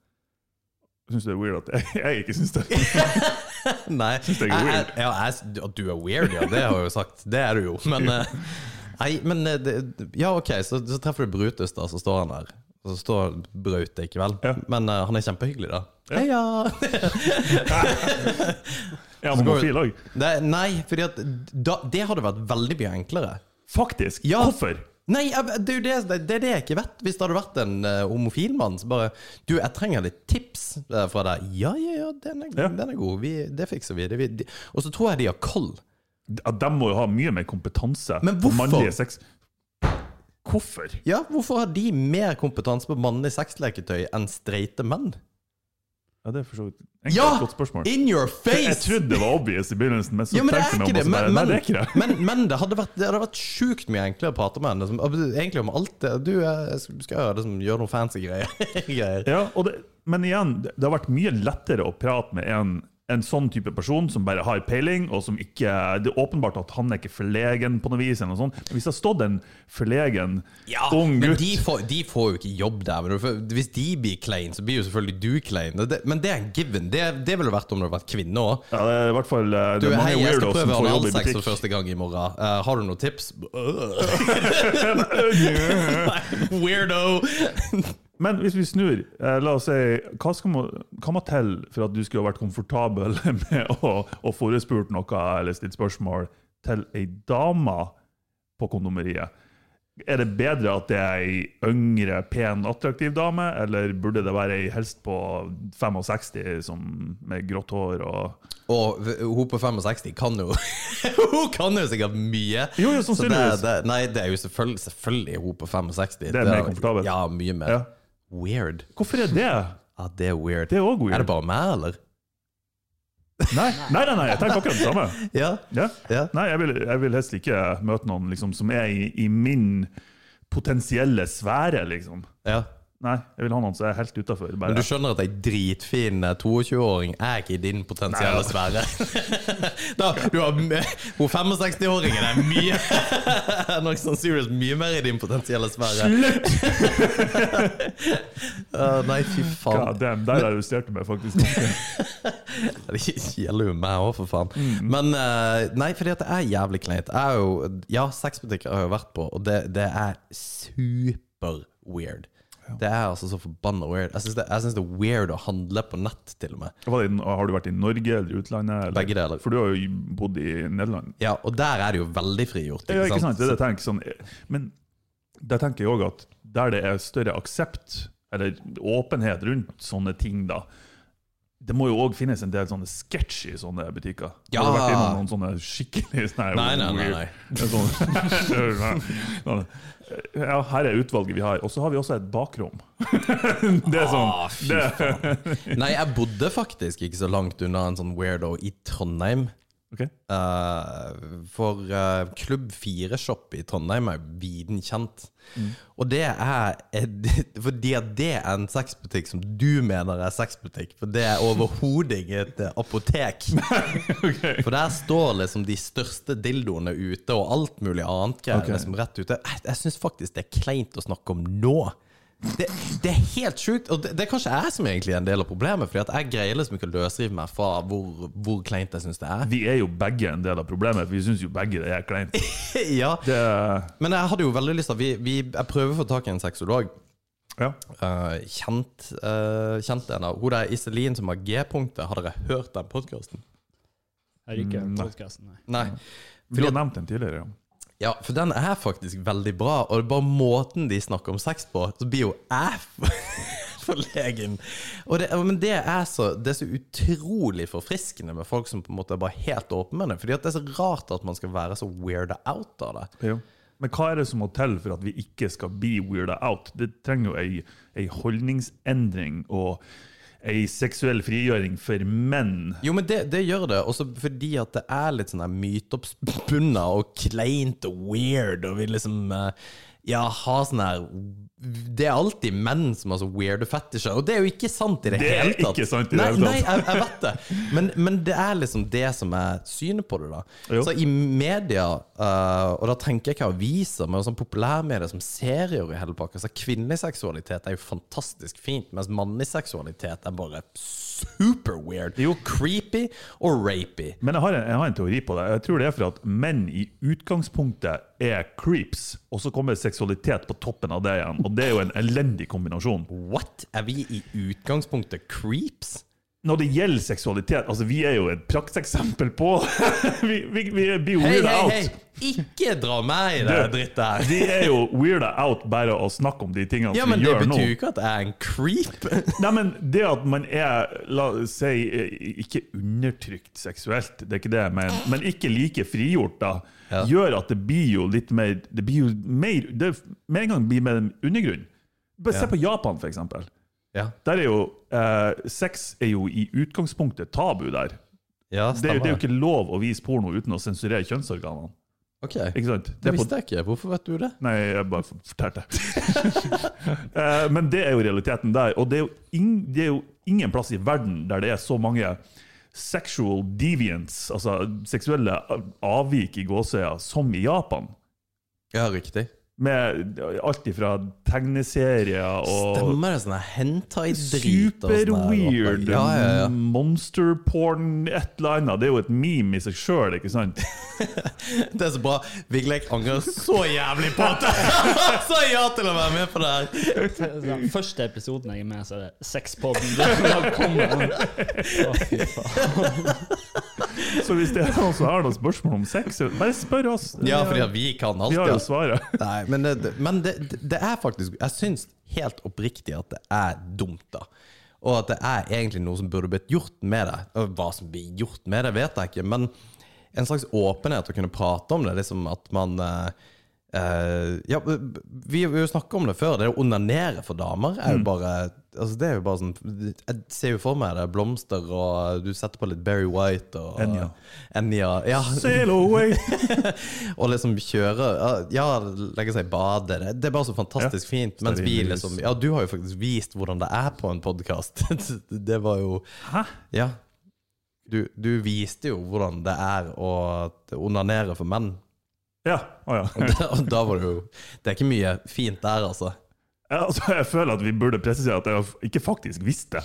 Syns du det er weird at jeg, jeg ikke syns det? Nei. jeg er weird. ja, jeg, at du er weird, ja. Det har jeg jo sagt. Det er du jo. Men eh, Nei, men eh, det, Ja, OK, så, så treffer du Brutus, da, så står han der. Og så står Braut ikke vel. Ja. Men uh, han er kjempehyggelig, da. Ja. Heia! Er han homofil òg? Det, nei, for det hadde vært veldig mye enklere. Faktisk? Ja. Hvorfor? Nei, det er jo det, det, det er det jeg ikke vet. Hvis det hadde vært en uh, homofil mann som bare Du, jeg trenger litt tips eh, fra deg. Ja, ja, ja, den er, Ja. Den er god. Vi, det fikser vi. Det, vi de, og så tror jeg de har koll. At de må jo ha mye mer kompetanse Men på hvorfor? mannlige sex... Hvorfor? Ja, hvorfor har de mer kompetanse på mannlig sexleketøy enn streite menn? Ja, Det er for så vidt Ja! et godt spørsmål. In your face! Jeg trodde det var obvious i begynnelsen, men så Ja, men det tenkte jeg det. meg om, og Men, bare, men, det det. men, men det hadde vært, det hadde vært sjukt mye enklere å prate med henne. Liksom, egentlig om alt det. Du jeg skal gjøre, liksom, gjøre noen fancy greier. Ja, det, men igjen, det det har vært mye lettere å prate med en, en sånn type person som bare har peiling, og som ikke Det er åpenbart at han er ikke forlegen på noe vis. Eller noe sånt. Men hvis det har stått en forlegen Ja, ung men de får, de får jo ikke jobb der. Hvis de blir klein, så blir jo selvfølgelig du klein. Det, men det er en given. Det, det ville vært om det hadde vært kvinne òg. ja, Det er i hvert fall eh, Du, det er hei, mange jeg skal prøve jobb i analsex for første gang i morgen. Uh, har du noen tips? Uh. Weirdo! Men hvis vi snur, eh, la oss si, hva man, hva må til for at du skulle ha vært komfortabel med å, å forespurt noe eller stilt spørsmål til ei dame på kondomeriet? Er det bedre at det er ei yngre, pen, attraktiv dame, eller burde det være ei helst på 65 som, med grått hår og Og hun på 65 kan jo Hun kan jo sikkert mye. Jo, jo, det, sannsynligvis. det, nei, det er jo selvfølgelig, selvfølgelig hun på 65. Det er mer komfortabelt. Ja, mye mer. Ja. Weird. Hvorfor er det? Ja, det er weird. Det er også weird. Er det bare meg, eller? Nei, nei, nei, nei, jeg tenker akkurat det samme. Ja. Ja. ja. Nei, jeg vil, jeg vil helst ikke møte noen liksom, som er i, i min potensielle sfære, liksom. ja. Nei, jeg vil ha noen som er helt utafor. Men du skjønner at ei dritfin eh, 22-åring er ikke i din potensielle sfære? Hun 65-åringen er mye Nok sånn serious mye mer i din potensielle sfære. Uh, nei, fy faen. God damn, der arresterte du meg faktisk. Det gjelder jo meg òg, for faen. Mm. Men eh, nei, fordi at det er jævlig kleint. Jeg er jo Ja, sexbutikker har jeg jo vært på, og det, det er super weird. Det er altså så forbanna weird. Jeg syns det, det er weird å handle på nett, til og med. Det, har du vært i Norge eller utlandet? Eller? Begge deler. For du har jo bodd i Nederland. Ja, og der er det jo veldig frigjort. Ja, ikke sant? Det er det tenker. Sånn, men der tenker jeg òg at der det er større aksept, eller åpenhet rundt sånne ting, da det må jo òg finnes en del sånne sketsj i sånne butikker. Ja. Har du vært innom noen sånne skikkelig sånne Nei, nei, nei, nei. Sånn, sånn, ja, her er utvalget vi har. Og så har vi også et bakrom. det er sånn Ah, Nei, jeg bodde faktisk ikke så langt unna en sånn weirdo i Trondheim. Ok. Uh, for uh, Klubb 4-shop i Trondheim er viden kjent. Mm. Og det er fordi at det er en sexbutikk som du mener er sexbutikk. For det er overhodet ikke et apotek. apotek. For der står liksom de største dildoene ute, og alt mulig annet greier okay. liksom rett ute. Jeg, jeg syns faktisk det er kleint å snakke om nå. Det, det er helt sjukt. Og det, det er kanskje jeg som egentlig er en del av problemet. Fordi at jeg greier liksom ikke å løsrive meg fra hvor, hvor kleint jeg syns det er. Vi er jo begge en del av problemet, for vi syns jo begge det er kleint. ja Det, Men jeg hadde jo veldig lyst til vi, vi, Jeg prøver å få tak i en sexolog. ja. Uh, kjent, uh, kjent en av Hun der Iselin som har G-punktet. Har dere hørt den podkasten? Jeg har ikke Mm, hørt nei. podkasten, nei. Nei. Du har nevnt den tidligere. ja. Ja, for den er faktisk veldig bra, og det er bare måten de snakker om sex på, så blir jo jeg forlegen. Og det, men det er, så, det er så utrolig forfriskende med folk som på en måte er bare helt åpne med det. Fordi det er så rart at man skal være så weirda out av det. Jo. Men hva er det som må til for at vi ikke skal bli weirda out? Det trenger jo ei, ei holdningsendring og ei seksuell frigjøring for menn. Jo, men det, det gjør det, også fordi at det er litt sånn her myteoppspunnet og kleint og weird, og vi liksom eh, ja, ha sånn her Det er alltid menn som har så weirde fetisjer, og det er jo ikke sant i det, Det er hele tatt. ikke sant i det hele tatt. Nei, jeg, jeg vet det, men, men det er liksom det som er synet på det, da. Jo. Så i media, uh, og da tenker jeg ikke aviser, men sånn populærmedier som serier i hele pakka, så kvinnelig seksualitet er jo fantastisk fint, mens mannlig seksualitet er bare super weird. Jo. Creepy og rapey. Men jeg har, en, jeg har en teori på det. Jeg tror det er for at menn i utgangspunktet er creeps, og så kommer seksualitet på toppen av det igjen. Og det er jo en elendig kombinasjon. What? Er vi i utgangspunktet creeps? Når det gjelder seksualitet, altså vi er jo et prakteksempel på Vi, vi, vi blir jo weirda hey. out. hei! Ikke dra meg i det Du, drittet her. Vi er jo weirda out bare å snakke om de tingene Ja, som men vi det gjør nå. betyr jo ikke at jeg er en creep. Nei, men det at man er, la oss si, eh, ikke undertrykt seksuelt, det er ikke det, jeg mener, men ikke like frigjort, da, Ja. gjør at det blir jo litt mer Det blir jo mer det Med en gang blir mer undergrunn. Se på Japan, for eksempel. Ja, Der er jo eh, Sex er jo i utgangspunktet tabu der. ja Det er, jo- det er jo ikke lov å vise porno uten å sensurere kjønnsorganene. Ok? Det visste jeg ikke. Hvorfor vet du det? Nei, jeg bare fortalte. Eh, Men det er jo realiteten der. Og det er, ing, det er jo ingen plass i verden der det er så mange sexual deviants, altså seksuelle avvik i gåsøya, som i Japan. Ja, riktig. Med alt ifra tegneserier og Stemmer det sånn hentai-drit og Super sånn her weird. Ja, ja, ja. monster porn, et eller annet. Det er jo et meme i seg sjøl, ikke sant? Det er så bra. Vigleik angrer så jævlig på at jeg sa ja til å være med på det her. Den første episoden jeg er med, så er det Sexpodden. Så hvis det er noen som har noen spørsmål om sex, bare spør oss. Ja, fordi vi kan alt. Vi har jo svaret. Nei, men, men det, det er faktisk Jeg syns helt oppriktig at det er dumt, da. Og at det er egentlig noe som burde blitt gjort med det. Hva som blir gjort med det, vet jeg ikke. Men en slags åpenhet å kunne prate om det. Liksom at man eh, eh, Ja, vi har jo snakka om det før. Det å onanere for damer er jo Mm. bare Altså Det er jo bare sånn Jeg ser jo for meg det. Blomster, og du setter på litt Berry White og Enya. Enya. Ja, Sail away! og liksom kjøre Ja, legge seg i badet. Det, det er bare så fantastisk fint. Mens vi liksom Ja, du har jo faktisk vist hvordan det er på en podkast. det var jo Hæ? Ja. Du, du viste jo hvordan det er å onanere for menn. Ja. Oh, ja. Og da, og da var det jo Det er ikke mye fint der, altså. Ja, altså, jeg føler at vi burde presisere at jeg ikke faktisk visste.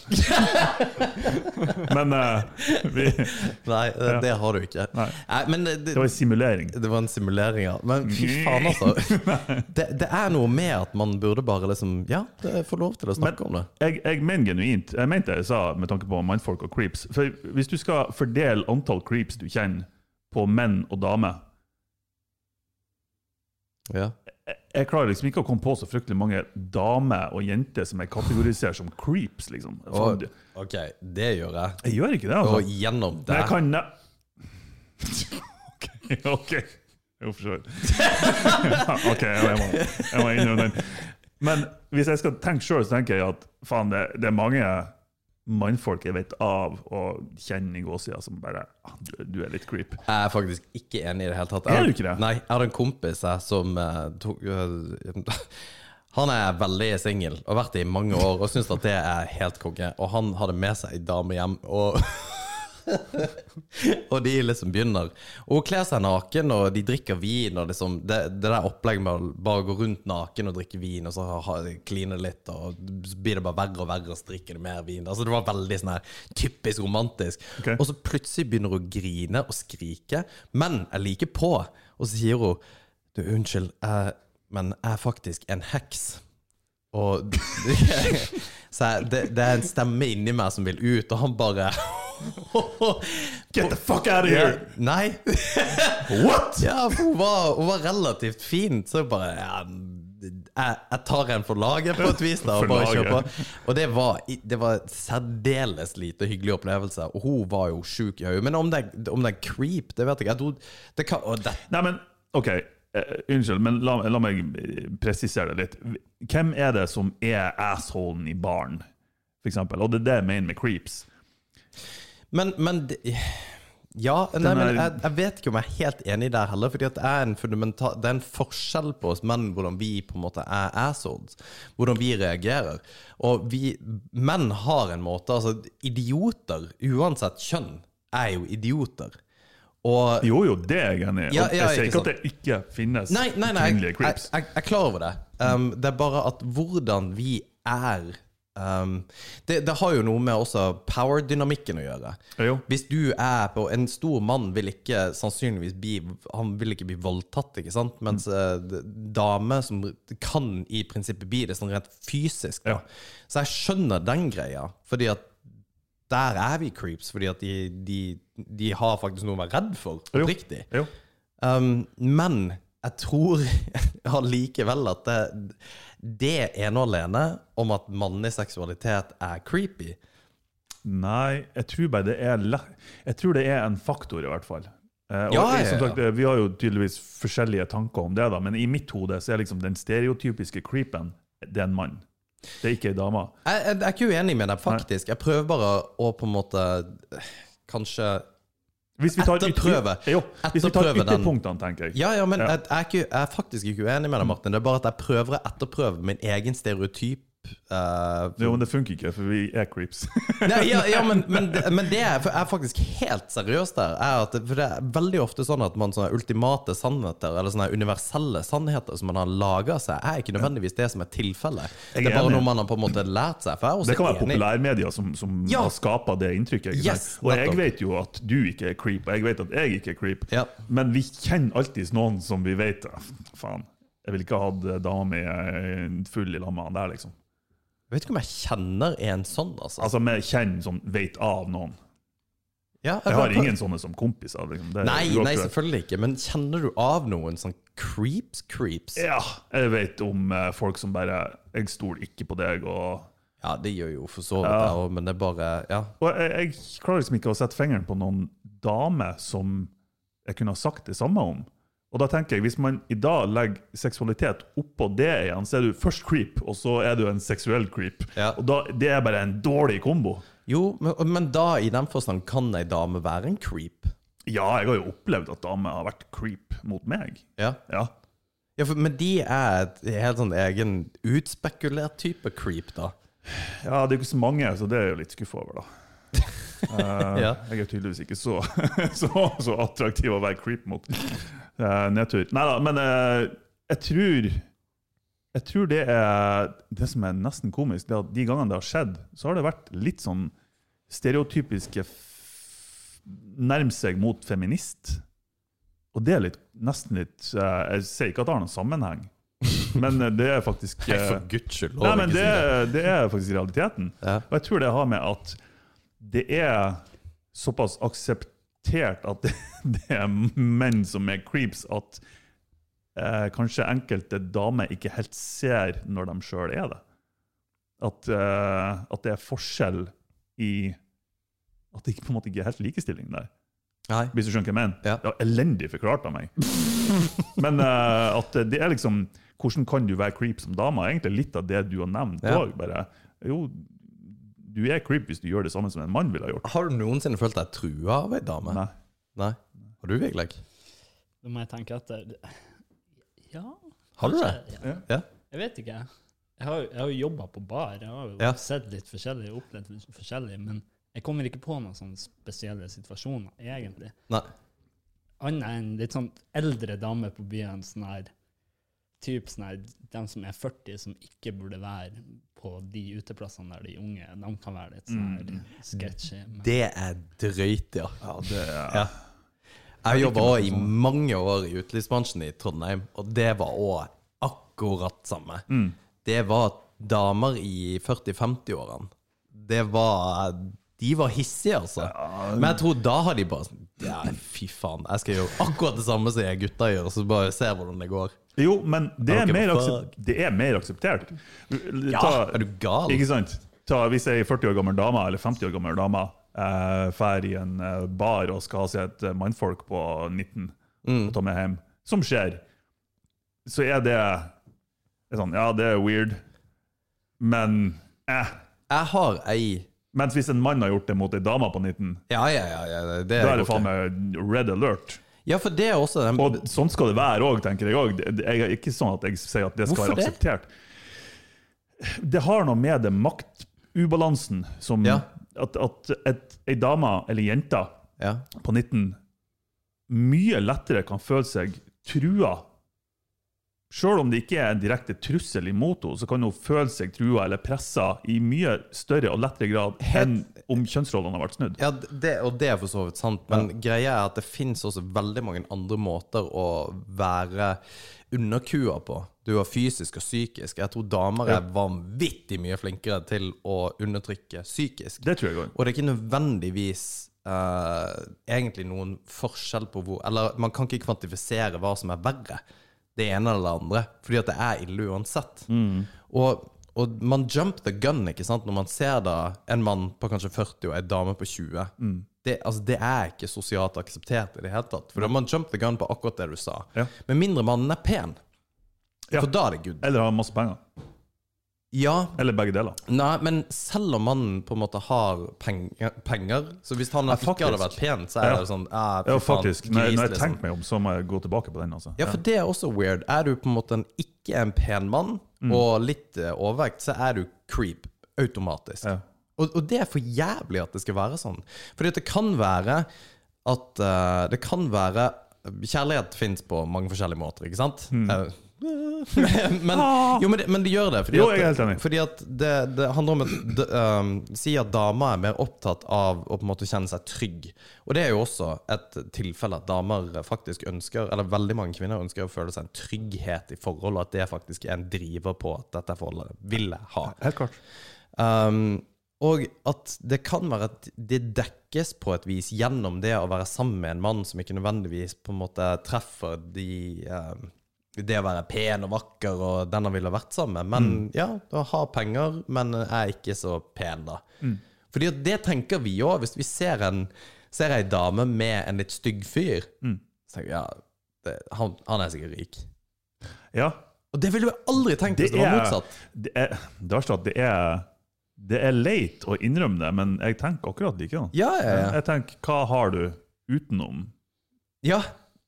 Men uh, vi, Nei, det, det har du ikke. Nei. Nei, men det, det var en simulering. Det var en simulering, ja. Men fy faen, altså. Det, det er noe med at man burde bare liksom Ja, få lov til å snakke om det. Jeg, jeg mener genuint Jeg mente det jeg sa med tanke på mindfolk og creeps. For Hvis du skal fordele antall creeps du kjenner på menn og damer Ja. Jeg klarer liksom ikke å komme på så fryktelig mange damer og jenter som er kategorisert som creeps. liksom. Og, ok, det gjør jeg. Jeg gjør ikke det, Og gjennom gjennom Men jeg kan OK. ok. Jo, for så vidt. OK, jeg må, jeg må innrømme den. Men hvis jeg skal tenke sjøl, så tenker jeg at faen, det, det er mange mannfolk jeg vet av og kjenner i gåsida som bare ah, du, du er litt creep. Jeg er faktisk ikke enig i det hele tatt. Er du ikke det? Nei, jeg har en kompis jeg, som uh, tok uh, Han er veldig singel og har vært det i mange år og syns at det er helt konge. Og han hadde med seg ei dame hjem, og Og de liksom begynner Og hun kler seg naken, og de drikker vin, og liksom det, det der opplegget med å bare gå rundt naken og drikke vin, og så kline litt, og så blir det bare verre og verre, og så drikker de mer vin. Altså Det var veldig sånn her typisk romantisk. Okay. Og så plutselig begynner hun å grine og skrike, men jeg liker på. Og så sier hun Du, unnskyld, jeg, men jeg er faktisk en heks. Og så jeg, det, det er en stemme inni meg som vil ut, og han bare Get the fuck out of here! Nei. What?! Ja, for hun var, hun var relativt fin, så bare ja, jeg, jeg tar en for laget på et vis, da. Og, bare kjøper. og det var, det var særdeles lite hyggelig opplevelse. Og hun var jo sjuk i øyet. Men om det, om det er creep, det vet jeg ikke. Det kan, det, Nei, men OK. eh, unnskyld, men la, la meg eh, presisere det litt. Hvem er det som er assholen i baren, eksempel? Og det er det jeg mener med creeps. Men, men Ja, nei, men jeg, jeg vet ikke om jeg er helt enig der heller. Fordi det er en Det er en forskjell på oss menn hvordan vi på en måte er assholes. Hvordan vi reagerer. Og vi menn har en måte Altså, idioter, uansett kjønn, er jo idioter. Og Jo, jo, det er jeg enig i. Ja, ja, jeg sier ikke ikke at det ikke finnes Nei, nei, nei jeg, creeps. jeg, jeg, jeg er klar over det. Um, det er bare at hvordan vi er um, det, det har jo noe med også power-dynamikken å gjøre. Jo. Hvis du er på En stor mann vil ikke sannsynligvis bli Han vil ikke bli voldtatt, ikke sant? Mens Mm. eh, dame som kan i prinsippet bli det sånn rent fysisk. Ja. Så jeg skjønner den greia, fordi at der er vi creeps, fordi at de, de, de har faktisk noe å være redd for. Jo. Oppriktig. Jo. Um, men jeg tror allikevel at det, det ene og alene om at mannlig seksualitet er creepy Nei, jeg tror bare det er Jeg tror det er en faktor, i hvert fall. Eh, Ja, jeg, som sagt, eh, Vi har jo tydeligvis forskjellige tanker om det, da, men i mitt hode så er liksom den stereotypiske creepen det er en mann. Det er ikke ei dame. jeg, jeg, jeg er ikke uenig med deg, faktisk. Jeg prøver bare å på en måte Kanskje Hvis vi tar Etterprøve. Jo, hvis vi tar den. ytterpunktene, tenker jeg. Ja, ja, men Ja. Jeg, er ikke, jeg er faktisk ikke uenig med deg, Martin. Det er bare at jeg prøver å etterprøve min egen stereotyp. Eh, Jo, men det funker ikke, for vi er creeps. Nei, ja, ja, men, men, men det er, faktisk helt seriøst der. Er det- for det er veldig ofte sånn at man sånne ultimate sannheter, eller sånne universelle sannheter som man har laga seg, er ikke nødvendigvis det som er tilfellet. Det er bare enig. noe man har på en måte lært seg. For jeg er også Det kan være enig. populærmedia som, som Ja. har skapa det inntrykket. Yes, og jeg vet jo at du ikke er creep, og jeg vet at jeg ikke er creep. Ja. Men vi kjenner alltid noen som vi vet "Ah, Faen, jeg ville ikke ha hatt dame eh, full i lamma der, liksom. Jeg vet ikke om jeg kjenner en sånn, altså. Altså vi kjenner sånn vet av noen. Ja, Jeg har ingen sånne som kompiser. Liksom. Det er Nei, nei, uaktuelt. selvfølgelig ikke. Men kjenner du av noen sånn creeps, creeps? Ja, jeg vet om eh, folk som bare 'Jeg stoler ikke på deg', og Ja, det gjør jo for så vidt jeg òg, men det er bare Ja. Og jeg, jeg klarer liksom ikke å sette fingeren på noen dame som jeg kunne ha sagt det samme om. Og da tenker jeg, Hvis man i dag legger seksualitet oppå det igjen, så er du først creep, og så er du en seksuell creep. Ja. Og da, Det er bare en dårlig kombo. Jo, men, men da, i den forstand, kan ei dame være en creep? Ja, jeg har jo opplevd at damer har vært creep mot meg. Ja. Ja. ja for, men de er et helt sånn egen utspekulert type creep, da. ja, det er jo ikke så mange, så det er jeg jo litt skuffa over, da. Eh, Ja. Jeg er tydeligvis ikke så, så, så attraktiv å være creep mot. Uh, nedtur. Nei da, men eh, jeg tror Jeg tror det er det som er nesten komisk, det er at de gangene det har skjedd, så har det vært litt sånn stereotypiske Nærme seg mot feminist. Og det er litt, nesten litt eh, Jeg sier ikke at det har noen sammenheng, men eh, det er faktisk eh, for guds skyld. Nei, men det, det. er faktisk realiteten. Og jeg tror det har med at det er såpass akseptert at det, det er menn som er creeps, at eh, kanskje enkelte damer ikke helt ser når de sjøl er det. At, eh, at det er forskjell i At det ikke, på en måte ikke er helt likestilling der. Nei. Hvis du skjønner hva jeg mener? Ja. Det var elendig forklart av meg. Men eh, at det er liksom Hvordan kan du være creep som dame? Egentlig litt av det du har nevnt òg. Ja. Jo, du er creep hvis du gjør det samme som en mann ville ha gjort. Har du noensinne følt deg trua av ei dame? Nei. Nei. Har du, Vigleg? Da må jeg tenke etter. Ja, Har du det? Ja. Ja. Jeg vet ikke. Jeg har, jeg har jo jobba på bar. Jeg har jo Ja. sett litt forskjellig, opplevd litt forskjellig, men jeg kommer ikke på noen sånne spesielle situasjoner, egentlig. Nei. Annet enn litt sånn eldre damer på byen, sånn her typ sånn her, De som er 40, som ikke burde være på de uteplassene der de unge De kan være litt sånn her sketchy. men- Det er drøyt, ja. Ja, det er Ja. Jeg jobba òg i mange år i utelivsbransjen i Trondheim, og det var òg akkurat samme. Det var damer i 40-50-årene. Det var De var hissige, altså. Men jeg tror da har de bare sånn Ja, fy faen, jeg skal gjøre akkurat det samme som jeg gutta gjør, så bare se hvordan det går. Jo, men det er, mer, aksep det er mer akseptert. Ja, er du gal? Ikke sant? Ta, hvis ei 40 år gammel dame eller 50 år gammel dame eh, drar i en eh, bar og skal ha seg et eh, mannfolk på 19 Mm. og ta med hjem, som skjer, så er det, det er sånn, Ja, det er weird, men eh. Jeg har ei Mens hvis en mann har gjort det mot ei dame på 19, Ja, ja, ja. ja det da er det faen meg red alert. Ja, for det er også den Og sånn skal det være òg, tenker jeg òg. Det det er ikke sånn at jeg sier at det skal Hvorfor være det? akseptert. Det har noe med det maktubalansen som Ja. At, at et, ei dame eller jente Ja. på 19 mye lettere kan føle seg trua. Sjøl om det ikke er en direkte trussel imot henne, så kan hun føle seg trua eller pressa i mye større og lettere grad enn om kjønnsrollene har vært snudd. Ja, det, og det er for så vidt sant, men greia er at det finnes også veldig mange andre måter å være underkua på. Du har fysisk og psykisk. Jeg tror damer er vanvittig mye flinkere til å undertrykke psykisk. Det tror jeg også. Og det er ikke nødvendigvis uh, egentlig noen forskjell på hvor Eller man kan ikke kvantifisere hva som er verre, det ene eller det andre, fordi at det er ille uansett. Og, og man jump the gun, ikke sant, når man ser da en mann på kanskje 40 og en dame på 20. Det, altså, det er ikke sosialt akseptert i det hele tatt. For da man jump the gun på akkurat det du sa. Ja. Med mindre mannen er pen. Ja. For da er det good. Eller har masse penger. Ja, Eller begge deler. Nei, men selv om mannen på en måte har penger, penger Så hvis han Ja, ikke hadde vært pen, så er Ja. det sånn ja, fy Ja, faktisk. gris, Når, når jeg liksom. tenker meg om, så må jeg gå tilbake på den. altså. Ja, for det er også weird. Er du på en måte en, ikke en pen mann, Mm. og litt eh, overvekt, så er du creep automatisk. Ja. Og, og det er for jævlig at det skal være sånn. Fordi det kan være at uh, Det kan være Kjærlighet fins på mange forskjellige måter, ikke sant? Eh, men, jo, men, det, men det gjør det. Fordi Jo, jeg er helt enig. Fordi at det, det handler om at det, um, Si at damer er mer opptatt av å på en måte kjenne seg trygg. Og det er jo også et tilfelle at damer faktisk ønsker, eller veldig mange kvinner ønsker å føle seg en trygghet i forholdet, at det faktisk er en driver på at dette forholdet vil jeg ha. Helt klart. Um, og at det kan være at det dekkes på et vis gjennom det å være sammen med en mann som ikke nødvendigvis på en måte treffer de um, Det å være pen og vakker og den han ville vært sammen med. Men ja, du har penger, men er ikke så pen, da. Fordi det tenker vi òg. Hvis vi ser en ser ei dame med en litt stygg fyr, så tenker jeg ja, det, han, han er sikkert rik. Ja. Og det ville vi aldri tenkt hvis Det det var motsatt. det er, det er det er det er leit å innrømme det, men jeg tenker akkurat likedan. Ja, ja, ja. Jeg tenker, hva har du utenom? ja.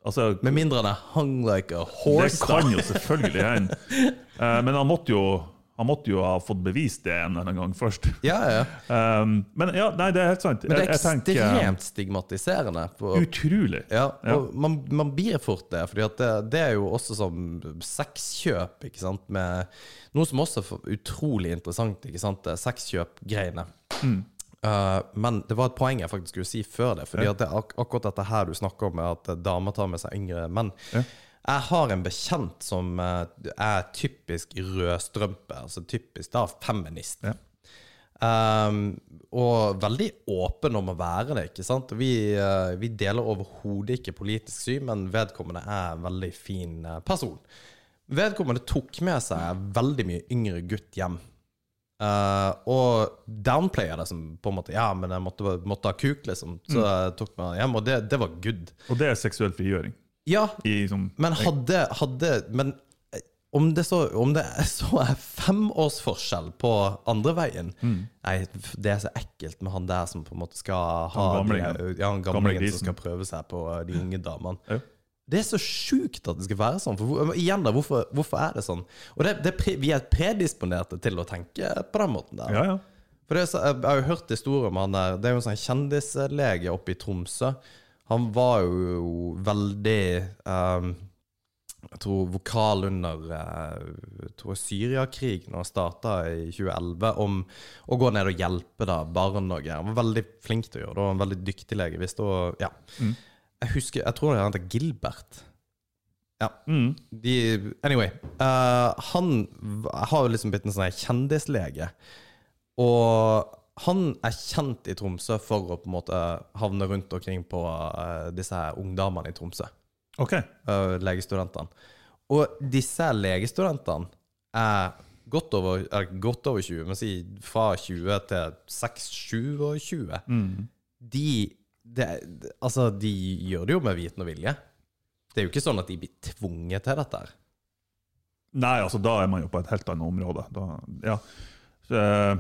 Altså, Med mindre han er hung like a horse. det kan jo selvfølgelig hende. Uh, men han måtte, jo, han måtte jo ha fått bevist det en eller annen gang først. Ja, ja. Um, men ja, nei, det er helt sant. Men det er ekstremt tenker, stigmatiserende. På, Utrolig. ja, Ja. og man, man blir fort det, for det, det er jo også som sexkjøp, ikke sant, med noe som også er utrolig interessant, ikke sant, sexkjøp-greiene. Mm. Uh, men det var et poeng jeg faktisk skulle si før det, fordi at det er ak akkurat dette her du snakker om, at damer tar med seg yngre menn. Ja. Jeg har en bekjent som uh, er typisk rødstrømpe, altså typisk da feminist. Ja. Um, og veldig åpen om å være det. ikke sant? Vi, uh, vi deler overhodet ikke politisk syn, men vedkommende er en veldig fin eh, person. Vedkommende tok med seg veldig mye yngre gutt hjem. Eh, og downplayer det som på en måte Ja, men jeg måtte, måtte ha kuk, liksom. Så jeg tok meg hjem, og det, det var good. Og det er seksuell frigjøring. Ja, I, som, men hadde, hadde Men eh, om det, så, om det så er femårsforskjell på andre veien Nei, det er så ekkelt med han der som på en måte skal ha Han gamlingen. de- ja, gamlingen som skal prøve seg på de unge damene. Ja. Det er så sjukt at det skal være sånn. For igjen da, hvorfor, hvorfor er det sånn? Og det, det, vi er predisponerte til å tenke på den måten der. Ja, ja. For det jeg har jo hørt historier om han der Det er jo en sånn kjendislege oppe i Tromsø. Han var jo veldig um, Jeg tror vokal under eh, jeg tror Syriakrigen han starta i 2011, om å gå ned og hjelpe da barn og greier. Han var veldig flink til å gjøre det, og en veldig dyktig lege. Visste å, ja. Jeg husker, jeg tror han heter Gilbert. Ja. Mm. De, anyway. Uh, han har jo liksom blitt en sånn kjendislege. Og han er kjent i Tromsø for å på en måte havne rundt omkring på uh, disse her ungdommene i Tromsø. OK. Uh, legestudentene. Og disse legestudentene er godt over, er godt over 20, men si fra 20 til 6-27. Mm. De, det, altså, de gjør det jo med viten og vilje. Det er jo ikke sånn at de blir tvunget til dette. her. Nei, altså, da er man jo på et helt annet område. Da, ja. Så, eh,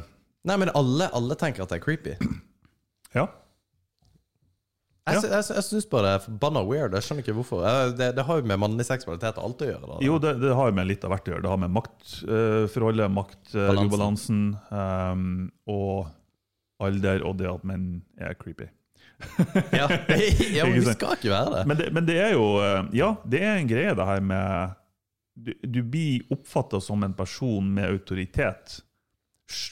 Nei, men alle, alle tenker at det er creepy. ja. Jeg, Ja. jeg, jeg syns bare det er forbanna weird. Jeg skjønner ikke hvorfor. Det, det har jo med mannlig seksualitet og alt å gjøre. Da. Jo, det, det har med litt av hvert å gjøre. Det har med maktforholdet, uh, maktubalansen, um, og alder, og det at menn er creepy. ja. ja, men vi skal ikke være det. Men det, men det er jo eh, Ja, det er en greie, det her med Du, du blir oppfatta som en person med autoritet.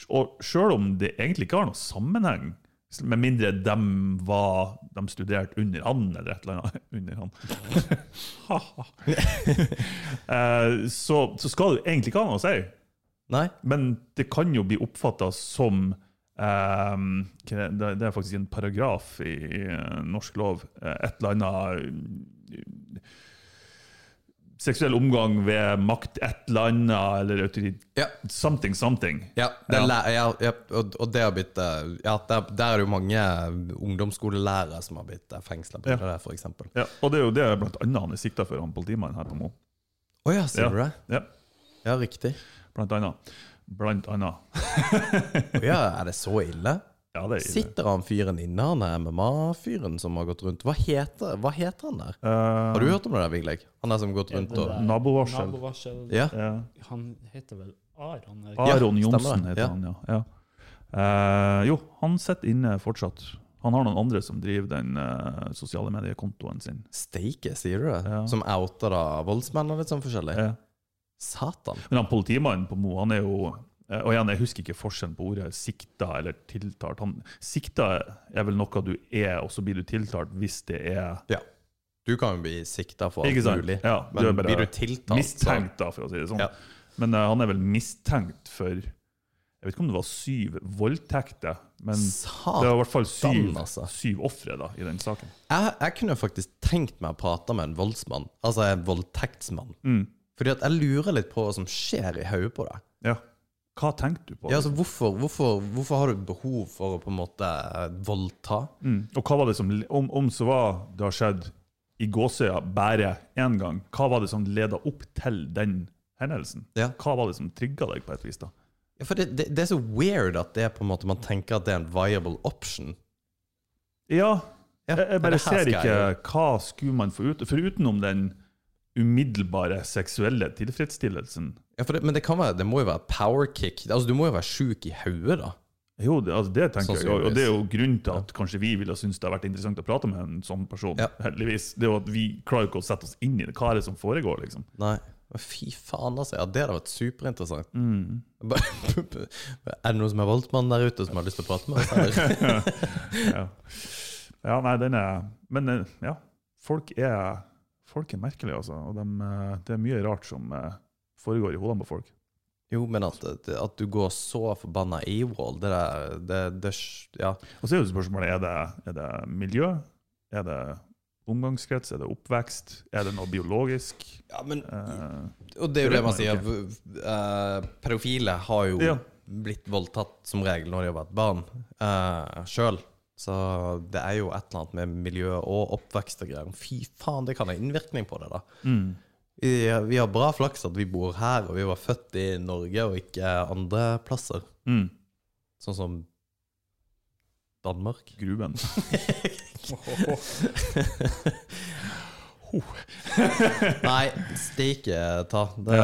Og sjøl om det egentlig ikke har noen sammenheng, med mindre de var De studerte under han, eller et eller annet. Under han. Eh, så, så skal det egentlig ikke ha noe å si. Nei? Men det kan jo bli oppfatta som ehm, det, er faktisk en paragraf i, i eh, norsk lov. eh, Et eller annet eh, Seksuell omgang ved makt, et eller annet, eller autoritet Ja. Something, something. Ja, det er Ja. ja, og, det har blitt Ja, der, der er det jo mange ungdomsskolelærere som har blitt fengsla på Ja. det, eksempel. Ja, og det er jo det blant annet han er sikta for, han politimannen her på Mo. Å ja, ser du det? Ja, Ja, riktig. blant annet. Blant annet. Ja, er det så ille? Ja, det er ille. Sitter han fyren inne, han MMA-fyren som har gått rundt? Hva heter, hva heter han der? Uh, Har du hørt om det der, Vigleg? Han er som har gått rundt og Nabovarsel. Nabovarsel. Ja. ja. Han heter vel Aron? Ja, Aron stemmer Johnsen heter Ja. han, ja. ja. Eh, jo, han sitter inne fortsatt. Han har noen andre som driver den uh, sosiale mediekontoen sin. Steike, sier du det? Ja. Som outer da voldsmenn og litt sånn forskjellig? Ja. Satan. Men han politimannen på Mo, han er jo eh, Og igjen, jeg husker ikke forskjellen på ordet sikta eller tiltalt. Han, sikta er vel noe du er, og så blir du tiltalt hvis det er Ja. Du kan jo bli sikta for alt mulig, Ja, du men bare blir du tiltalt mistenkt, da, for å si det sånn. Ja. Men uh, han er vel mistenkt for Jeg vet ikke om det var syv voldtekter, men Satan, det var i hvert fall syv, altså. syv ofre i den saken. Jeg, jeg kunne faktisk tenkt meg å prate med en voldsmann, altså en voldtektsmann. Mm. Fordi at jeg lurer litt på hva som skjer i hodet på deg. Ja. Hva tenkte du på? Ja, altså, hvorfor, hvorfor, hvorfor har du behov for å på en måte eh, voldta? mm. Og hva var det som, om, om så var det har skjedd i gåsøya bare én gang, hva var det som leda opp til den hendelsen? Ja. Hva var det som trigga deg på et vis? da? Ja, for det, det, det er så weird at det er på en måte man tenker at det er en viable option. Ja, Ja, jeg, jeg bare ser ikke hva skulle man få ut For utenom den umiddelbare seksuelle tilfredsstillelsen Ja, det, men det, kan være, det må jo være power kick. Altså, du må jo være sjuk i hodet, da. Jo, det, altså det tenker jeg, og, det er jo grunnen til at kanskje vi ville synes det har vært interessant å prate med en sånn person. Ja. Heldigvis. Det er jo at vi klarer ikke å sette oss inn i det. Hva er det som foregår, liksom? Nei. Fy faen, altså. Ja, det hadde vært superinteressant. Mm. Er det noen som er voldsmann der ute som har lyst til å prate med oss? Ja. ja, nei, den er Men eh, ja, folk er, folk er merkelige, altså. Og dem, eh, det er mye rart som eh, foregår i hodene på folk. Jo, men at, at du går så forbanna AWOL, det der det, det, Ja. Og så er jo spørsmålet er det, er det miljø, er det omgangskrets, er det oppvekst, er det noe biologisk? ja, men Eh, Og det er jo det man sier. eh, pedofile har jo Ja. blitt voldtatt som regel når de har vært barn uh, sjøl. Så det er jo et eller annet med miljø og oppvekst og greier. Fy faen, det kan ha innvirkning på det, da. mm. Vi, vi har bra flaks at vi bor her, og vi var født i Norge og ikke andre plasser. Mm. Sånn som Danmark. Gruben. Nei, steike ta. Det,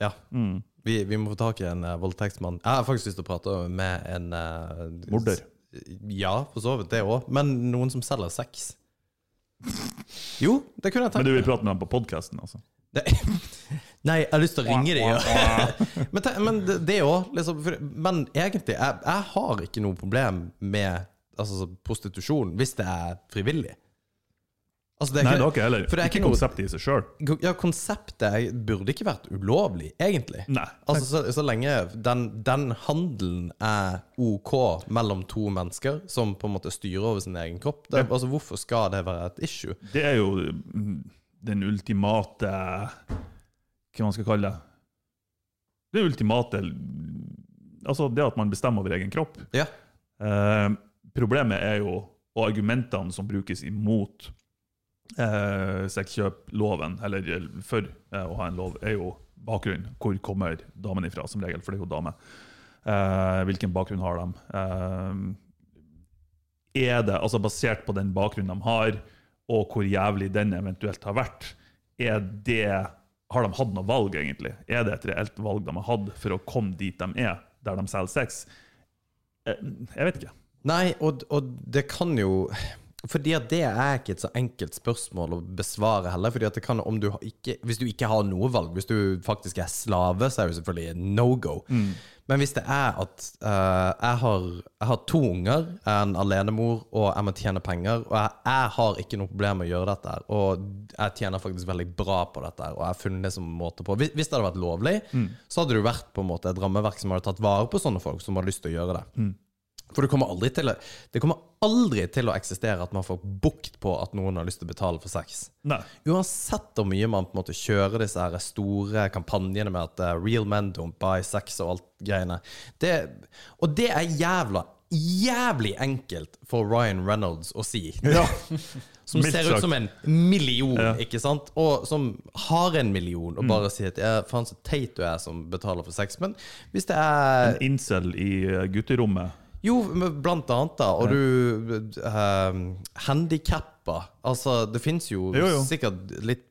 ja. Mm. Vi, vi må få tak i en uh, voldtektsmann. Jeg har faktisk lyst til å prate med en uh, Morder. Ja, for så vidt det òg. Men noen som selger sex. Jo, det kunne jeg tenkt Men du vil prate med dem på podkasten, altså? Det, nei, jeg har lyst til å ringe dem. Ja. men, men det- òg, liksom. Men egentlig, jeg, jeg har ikke noe problem med altså, prostitusjon hvis det er frivillig. Altså, det er Nei, det har ikke jeg heller. Er ikke ikke konseptet i seg sjøl. Ja, konseptet er- burde ikke vært ulovlig, egentlig. Nei. Altså, så, så lenge den, den handelen er OK mellom to mennesker som på en måte styrer over sin egen kropp, det, altså, hvorfor skal det være et issue? Det er jo mm, den ultimate Hva man skal kalle det? Det ultimate Altså det at man bestemmer over egen kropp. Ja. Eh, problemet er jo, og argumentene som brukes imot eh, sexkjøploven, eller for eh, å ha en lov, er jo bakgrunnen. Hvor kommer damen ifra, som regel, for det er jo dame. Eh, hvilken bakgrunn har de? Eh, er det, altså Basert på den bakgrunnen de har, og hvor jævlig den eventuelt har vært, er det, har de hatt noe valg, egentlig? Er det et reelt valg de har hatt for å komme dit de er, der de selger sex? Eh, Jeg vet ikke. Nei, og, og det kan jo fordi at det er ikke et så enkelt spørsmål å besvare heller. fordi at det kan, om du ikke, Hvis du ikke har noe valg, hvis du faktisk er slave, så er det selvfølgelig no go. Men hvis det er at uh, jeg, har, jeg har to unger, jeg er en alenemor, og jeg må tjene penger, og jeg, jeg har ikke noe problem med å gjøre dette, og jeg tjener faktisk veldig bra på dette, og jeg har funnet det som måte på Hvis, det hadde vært lovlig, så hadde det vært på en måte et rammeverk som hadde tatt vare på sånne folk som har lyst til å gjøre det. For det kommer aldri til å, det kommer aldri til å eksistere at man får bukt på at noen har lyst til å betale for sex. Nei. Uansett hvor mye man på en måte kjører disse her store kampanjene med at uh, real men don't buy sex og alt greiene. Det, og det er jævla, jævlig enkelt for Ryan Reynolds å si. Ja. Som ser ut som en million, Ja. ikke sant? Og som har en million, og bare sier at ja, faen så teit du er som betaler for sex. Men hvis det er En incel i eh, gutterommet. Jo, blant annet, da. Og du uh, Handikappa. Altså, det fins jo, Jo, jo. sikkert litt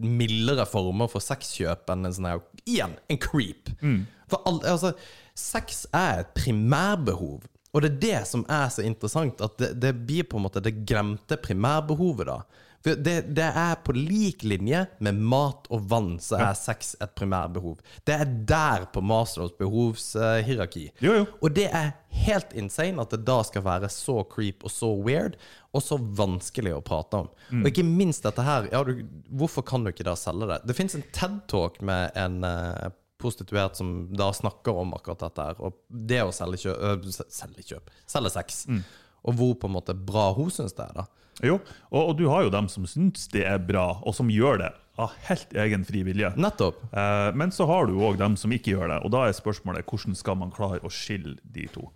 mildere former for sexkjøp enn en sånn her Igjen, en creep. Mm. For all, altså, sex er et primærbehov. Og det er det som er så interessant, at det, det blir på en måte det glemte primærbehovet, da. Det, det er på lik linje med mat og vann, så er sex et primærbehov. Det er der på Maslows behovshierarki. Jo, jo. Og det er helt insane at det da skal være så creep og så weird, og så vanskelig å prate om. Mm. Og ikke minst dette her ja, du, Hvorfor kan du ikke da selge det? Det fins en TED-talk med en eh, prostituert som da snakker om akkurat dette her. Og det å selge kjøp, øh, selge, kjøp selge sex. Mm. Og hvor på en måte bra hun syns det er, da. Jo, og, og du har jo dem som syns det er bra, og som gjør det av helt egen fri vilje. Nettopp. Eh, men så har du òg dem som ikke gjør det, og da er spørsmålet hvordan skal man klare å skille de to?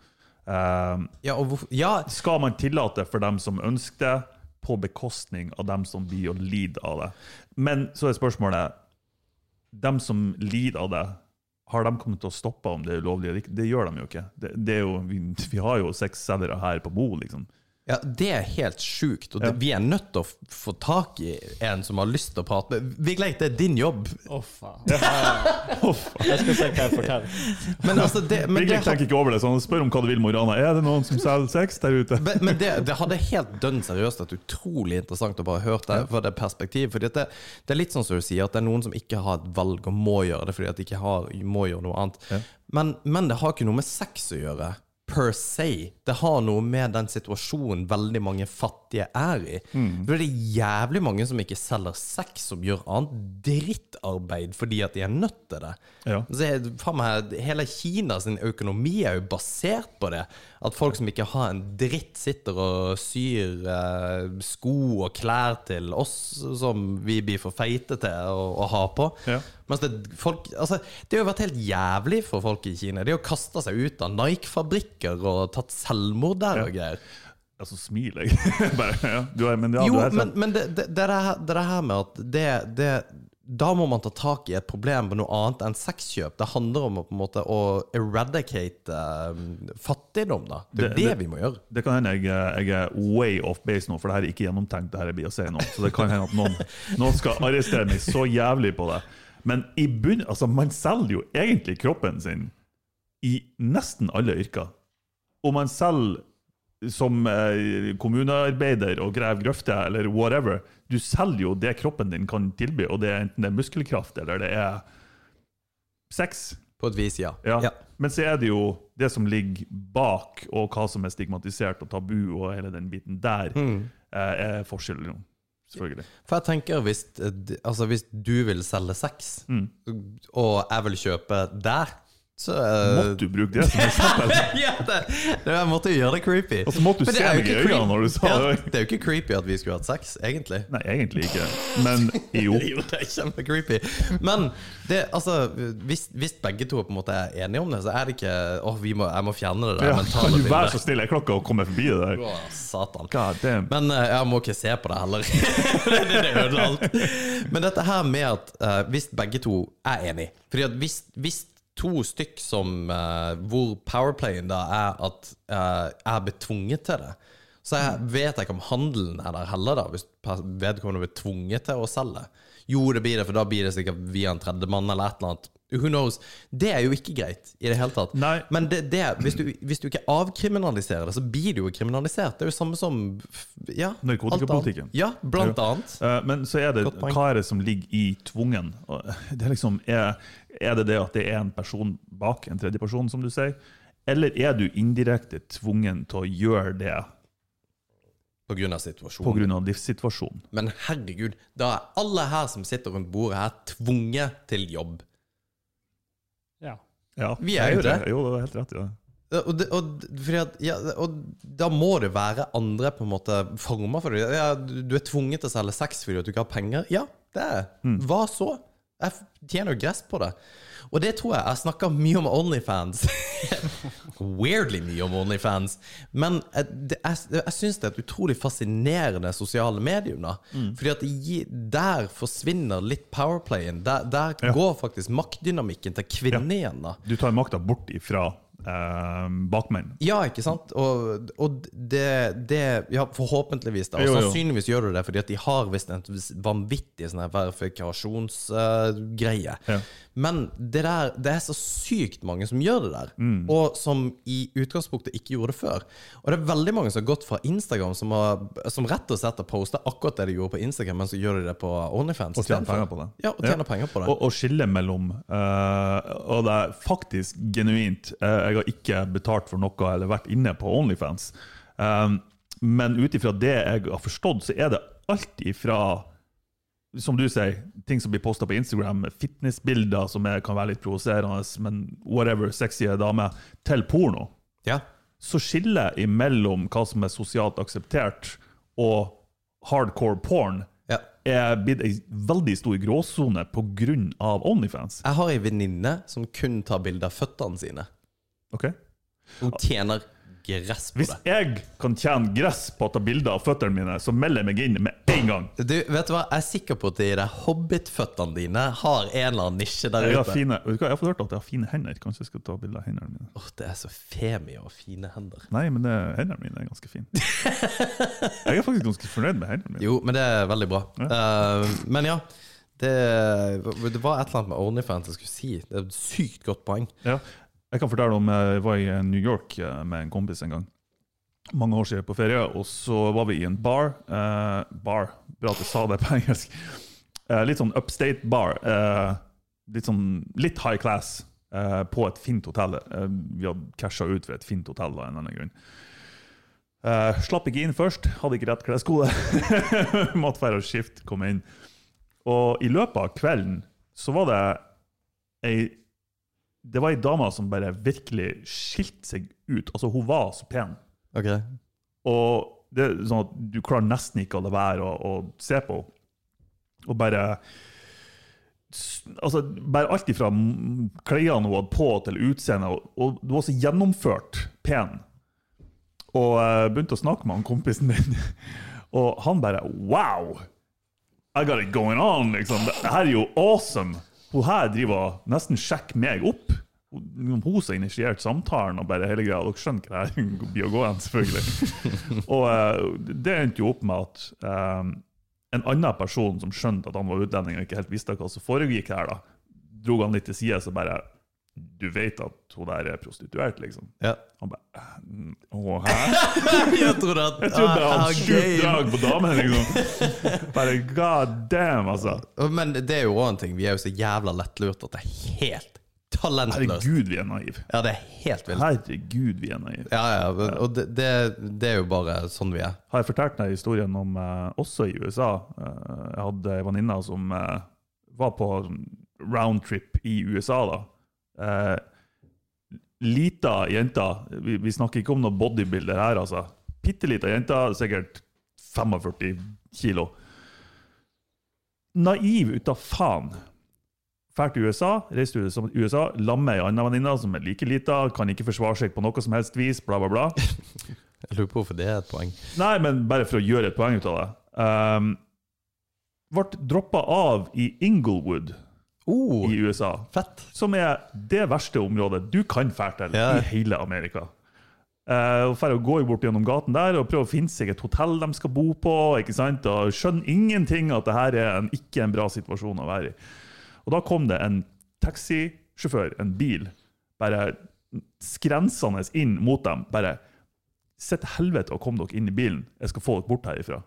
Eh, Ja, og Ja, skal man tillate for dem som ønsker det, på bekostning av dem som blir å lide av det? Men så er spørsmålet dem som lider av det, har de kommet til å stoppe om det er ulovlig eller ikke? Det gjør de jo ikke. Det, det jo, vi, vi har jo sexselgere her på Mo, liksom. Ja, Det er helt sjukt. Og det, Ja. vi er nødt til å få tak i en som har lyst til å prate med Vigleik, det er din jobb. Å, faen. Jeg skal se hva jeg forteller. Men altså, det, men det, Vigleik tenker ikke over det, så han spør om hva du vil, Morana. Er det noen som selger sex der ute? men, men det, det hadde helt dønn seriøst vært utrolig interessant å bare høre det fra det perspektivet. For det, det er litt sånn som du sier, at det er noen som ikke har et valg og må gjøre det fordi at de ikke har, må gjøre noe annet. Men, men det har ikke noe med sex å gjøre. Per se. Det har noe med den situasjonen veldig mange fattige er i. For det er jævlig mange som ikke selger sex, som gjør annet drittarbeid fordi at de er nødt til det. Ja. Så faen meg, hele Kinas økonomi er jo basert på det. At folk som ikke har en dritt, sitter og syr eh, sko og klær til oss som vi blir for feite til å, å ha på. Ja. Mens det, folk, altså, det har jo vært helt jævlig for folk i Kina. De har kasta seg ut av Nike-fabrikker og tatt selvmord der og greier. Altså, smiler jeg. Bare, ja. du men ja, Jo, men, men det, det, det, er her, det er her med at det, det Da må man ta tak i et problem på noe annet enn sexkjøp. Det handler om å, måte, å eradicate uh, fattigdom, da. Det er Det- det, det- vi må gjøre. Det kan hende jeg, jeg er way off base nå, for det her er ikke gjennomtenkt. det her jeg blir å si nå. Så det kan hende at noen, noen skal arrestere meg så jævlig på det. Men i bunn, altså, man selger jo egentlig kroppen sin i nesten alle yrker. Og man selger som eh, kommunearbeider og graver grøfter eller whatever. Du selger jo det kroppen din kan tilby, og det er enten det er muskelkraft eller det er sex. På et vis, ja. Ja. ja. Men så er det jo det som ligger bak, og hva som er stigmatisert og tabu, og hele den biten der, Mm. eh, er forskjellen. Selvfølgelig. For jeg tenker hvis, eh, altså hvis du vil selge sex, og jeg vil kjøpe der, så eh, Måtte du bruke det som eksempel? ja, det, det, Jeg måtte jo gjøre det creepy. Og så måtte du se meg i øynene når du sa ja, det. Det er jo ikke creepy at vi skulle hatt sex, egentlig. Nei, egentlig ikke. Men jo. Jo, det er kjempecreepy. Men det, altså, hvis, hvis begge to på en måte er enige om det, så er det ikke vi må, jeg må fjerne det der Ja, mentale kan du være så stille? Er klokka å komme forbi det der? Å, satan. God. Men uh, jeg må ikke se på det heller. det, det, det alt. Men dette her med at uh, hvis begge to er enige Fordi at hvis, hvis to stykk som uh, Hvor powerplayen da er at uh, jeg blir tvunget til det, så jeg vet ikke om handelen er der heller, da, hvis vedkommende blir tvunget til å selge. Jo, det blir det, for da blir det sikkert via en tredjemann eller et eller annet. Who knows? Det er jo ikke greit i det hele tatt. Nei. Men det, det, hvis, du, hvis du ikke avkriminaliserer det, så blir det jo kriminalisert. Det er jo samme som ja, Narkotikapolitikken. Ja, blant Ja. annet. Uh, Men så er det hva er det som ligger i tvungen? Det er, liksom, er, er det det at det er en person bak, en tredje person, som du sier? Eller er du indirekte tvungen til å gjøre det På grunn av situasjonen. pga. livssituasjonen? Men herregud, da er alle her som sitter rundt bordet her, tvunget til jobb. Ja. Ja, Vi er jo det. Jo, det er helt rett ja. Og, det, og, fordi at, ja, og da må det være andre på en måte former for det. Ja, du er tvunget til å selge sex fordi du ikke har penger. Ja, det er Hva så? Jeg tjener jo gress på det. Og det tror jeg Jeg snakker mye om Onlyfans. Weirdly mye om Onlyfans. Men jeg, det, jeg, jeg syns det er et utrolig fascinerende sosiale medium. da Fordi at gir, der forsvinner litt powerplayen. Der, der går faktisk maktdynamikken til kvinnen igjen. da Du tar makta bort ifra eh, bakmenn. ja, ikke sant? Og, og det, det Ja, forhåpentligvis, da. Og Jo, jo. sannsynligvis gjør du det fordi at de har visst en vanvittig sånn verifikasjonsgreie. Ja. Men det der Det er så sykt mange som gjør det der, Mm. og som i utgangspunktet ikke gjorde det før. Og det er veldig mange som har gått fra Instagram, som, har, som rett og slett har posta akkurat det de gjorde på Instagram, men så gjør de det på Onlyfans. Og tjener penger på det. Ja, og tjener penger på det. Og, og skille mellom uh, Og det er faktisk genuint eh, Jeg har ikke betalt for noe eller vært inne på Onlyfans. Um, men ut ifra det jeg har forstått, så er det alt ifra som du sier, ting som blir posta på Instagram, fitnessbilder som er, kan være litt provoserende, men whatever, sexy dame, til porno. Ja. Så skillet imellom hva som er sosialt akseptert, og hardcore porn ja. er blitt ei veldig stor gråsone pga. Onlyfans. Jeg har ei venninne som kun tar bilder av føttene sine. Ok? Hun tjener gress på Hvis det. jeg kan tjene gress på å ta bilder av føttene mine, så melder jeg meg inn med en gang. Du, vet du hva? Jeg er sikker på at de der hobbitføttene dine har en eller annen nisje der Jeg har, ute. fine, vet du hva, jeg har fått hørt at jeg har fine hender. Kanskje jeg skal ta bilder av hendene mine. Åh, det er så femi og fine hender. Nei, men det, hendene mine er ganske fine. Jeg er faktisk ganske fornøyd med hendene mine. Jo, men det er veldig bra. Eh, men ja, det, det var et eller annet med Onlyfans jeg skulle si. Det er et sykt godt poeng. Ja. Jeg kan fortelle om jeg var i New York eh, med en kompis en gang. Mange år siden på ferie, og så var vi i en bar. eh, bar, bra at jeg sa det på engelsk. Eh, litt sånn upstate bar. eh, litt sånn litt high class eh, på et fint hotell. Eh, vi hadde casha ut ved et fint hotell av en eller annen grunn. Eh, slapp ikke inn først, hadde ikke rett kleskode. Måtte være og skifte, komme inn. Og i løpet av kvelden så var det ei det var ei dame som bare virkelig skilte seg ut. Altså, hun var så pen. Ok Og det er sånn at du klarer nesten ikke å la være å, å se på henne. Og bare Altså, bare alt ifra klærne hun hadde på, til utseendet. Og, og du var så gjennomført pen. Og jeg begynte å snakke med han kompisen min, og han bare Wow! I got it going on! Liksom. Det her er jo awesome! Hun her driver nesten sjekker meg opp. Hun som har initiert samtalen og bare hele greia. Dere skjønner hva det her blir å gå hen, selvfølgelig. og uh, det endte jo opp med at um, en annen person som skjønte at han var utlending og ikke helt visste hva som foregikk her, da, dro han litt til side og bare Du vet at hun der er prostituert, liksom? Ja. Han bare «Mm, Å, hæ? Jeg trodde at Jeg trodde ah, han ah, hadde sjukt drag på damen, liksom. Bare god damn, altså. Men det er jo òg en ting. Vi er jo så jævla lettlurt at det er helt talentløst. Herregud, vi er naive. Ja, det er helt vilt. Herregud, vi er naive. Ja, ja, og det, det, det er jo bare sånn vi er. Har jeg fortalt deg historien om eh, også i USA? Eh, jeg hadde ei venninne som eh, var på sånn roundtrip i USA, da. Eh, lita jente. Vi, vi snakker ikke om noe bodybuilder her, altså. Bitte lita jente, sikkert 45 kilo. Naiv ut av faen. Drar til USA, reiser til USA, lammer ei anna venninne som er like lita, kan ikke forsvare seg på noe som helst vis, bla, bla, bla. Jeg lurer på hvorfor det er et poeng. Nei, men bare for å gjøre et poeng ut av det. Um, ble droppa av i Inglewood Oh, i USA, fett. som er det verste området du kan fære til Ja. i hele Amerika. Uh, og for å gå bort gjennom gaten der og prøve å finne seg et hotell de skal bo på. ikke sant? Og skjønner ingenting at det her er en, ikke en bra situasjon å være i. Og da kom det en taxisjåfør, en bil, bare skrensende inn mot dem. Bare Sett helvete og kom dere inn i bilen. Jeg skal få dere bort herifra.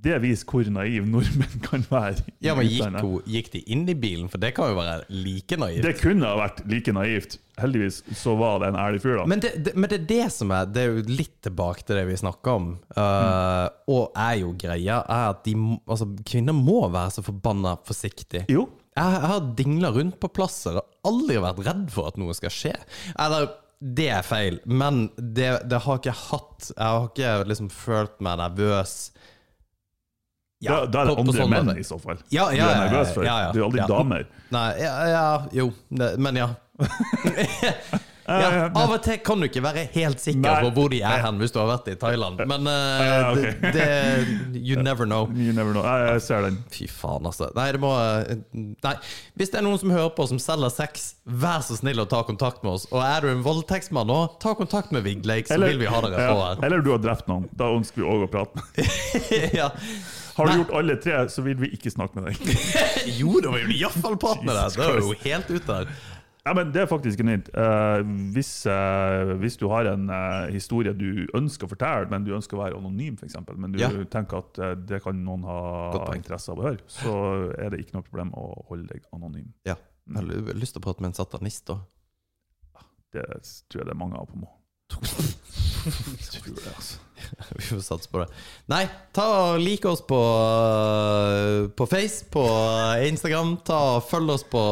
Det viser hvor naiv nordmenn kan være. Ja, men gikk, hun, gikk de inn i bilen? For det kan jo være like naivt. Det kunne ha vært like naivt. Heldigvis så var det en ærlig fyr, da. Men det, det, men det er det som er Det er jo litt tilbake til det vi snakka om. Uh, Og er jo greia er at de, altså, kvinner må være så forbanna forsiktige. jo, Jeg, jeg har dingla rundt på plasser og aldri vært redd for at noe skal skje. Eller det er feil, men det, det har ikke hatt Jeg har ikke liksom følt meg nervøs. Da, da er det på- på andre sånn menn i så fall Ja, ja, du ja, er nervøs for. ja, ja. Det er jo aldri Ja. damer. Nei, ja, ja jo, men ja. ja. Av og til kan du ikke være helt sikker Nei. på hvor de er hen hvis du har vært i Thailand, men uh, Ja, det, det You never know. You never know. Jeg, jeg ser den. Fy faen, altså. Nei, det må eh, Nei. Hvis det er noen som hører på som selger sex, vær så snill å ta kontakt med oss. Og er du en voldtektsmann nå, ta kontakt med Vigleik, så vil vi ha dere på ja, her. eller du har drept noen. Da ønsker vi òg å prate. ja. Har du Nei. gjort alle tre, så vil vi ikke snakke med deg. Jo, da vil vi iallfall prate med deg. Det er jo helt ute der. Ja, men Det er faktisk genuint. Uh, hvis, uh, hvis du har en uh, historie du ønsker å fortelle, men du ønsker å være anonym, f.eks., men du Ja. tenker at eh, det kan noen ha interesse av å høre, så er det ikke noe problem å holde deg anonym. Ja. Jeg har ly- lyst til å prate med en satanist, da. Det tror jeg det er mange av på Mo. tror det, altså. Vi får satse på det. Nei, ta og like oss på, uh, på Face, på Instagram. Ta og Følg oss på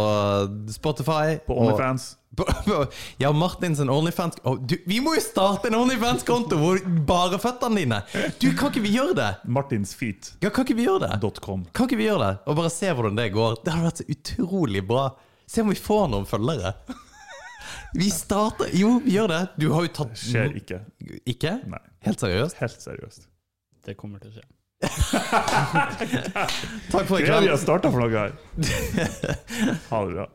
Spotify. På og- OnlyFans. På, på, ja, Martins Onlyfans Å, du, Vi må jo starte en Onlyfans-konto hvor bare føttene dine Du, kan ikke vi gjøre det? Martinsfeet. Ja, kan ikke vi gjøre det? Kan ikke vi gjøre det? Og bare se hvordan det går. Det hadde vært så utrolig bra. Se om vi får noen følgere. Vi starter Jo, vi gjør det. Du har jo tatt Skjer ikke. Ikke? Nei. Helt seriøst? Helt seriøst. Det kommer til å skje. Takk for i Hva er det vi kveld. har starta for noe her? Ha det bra.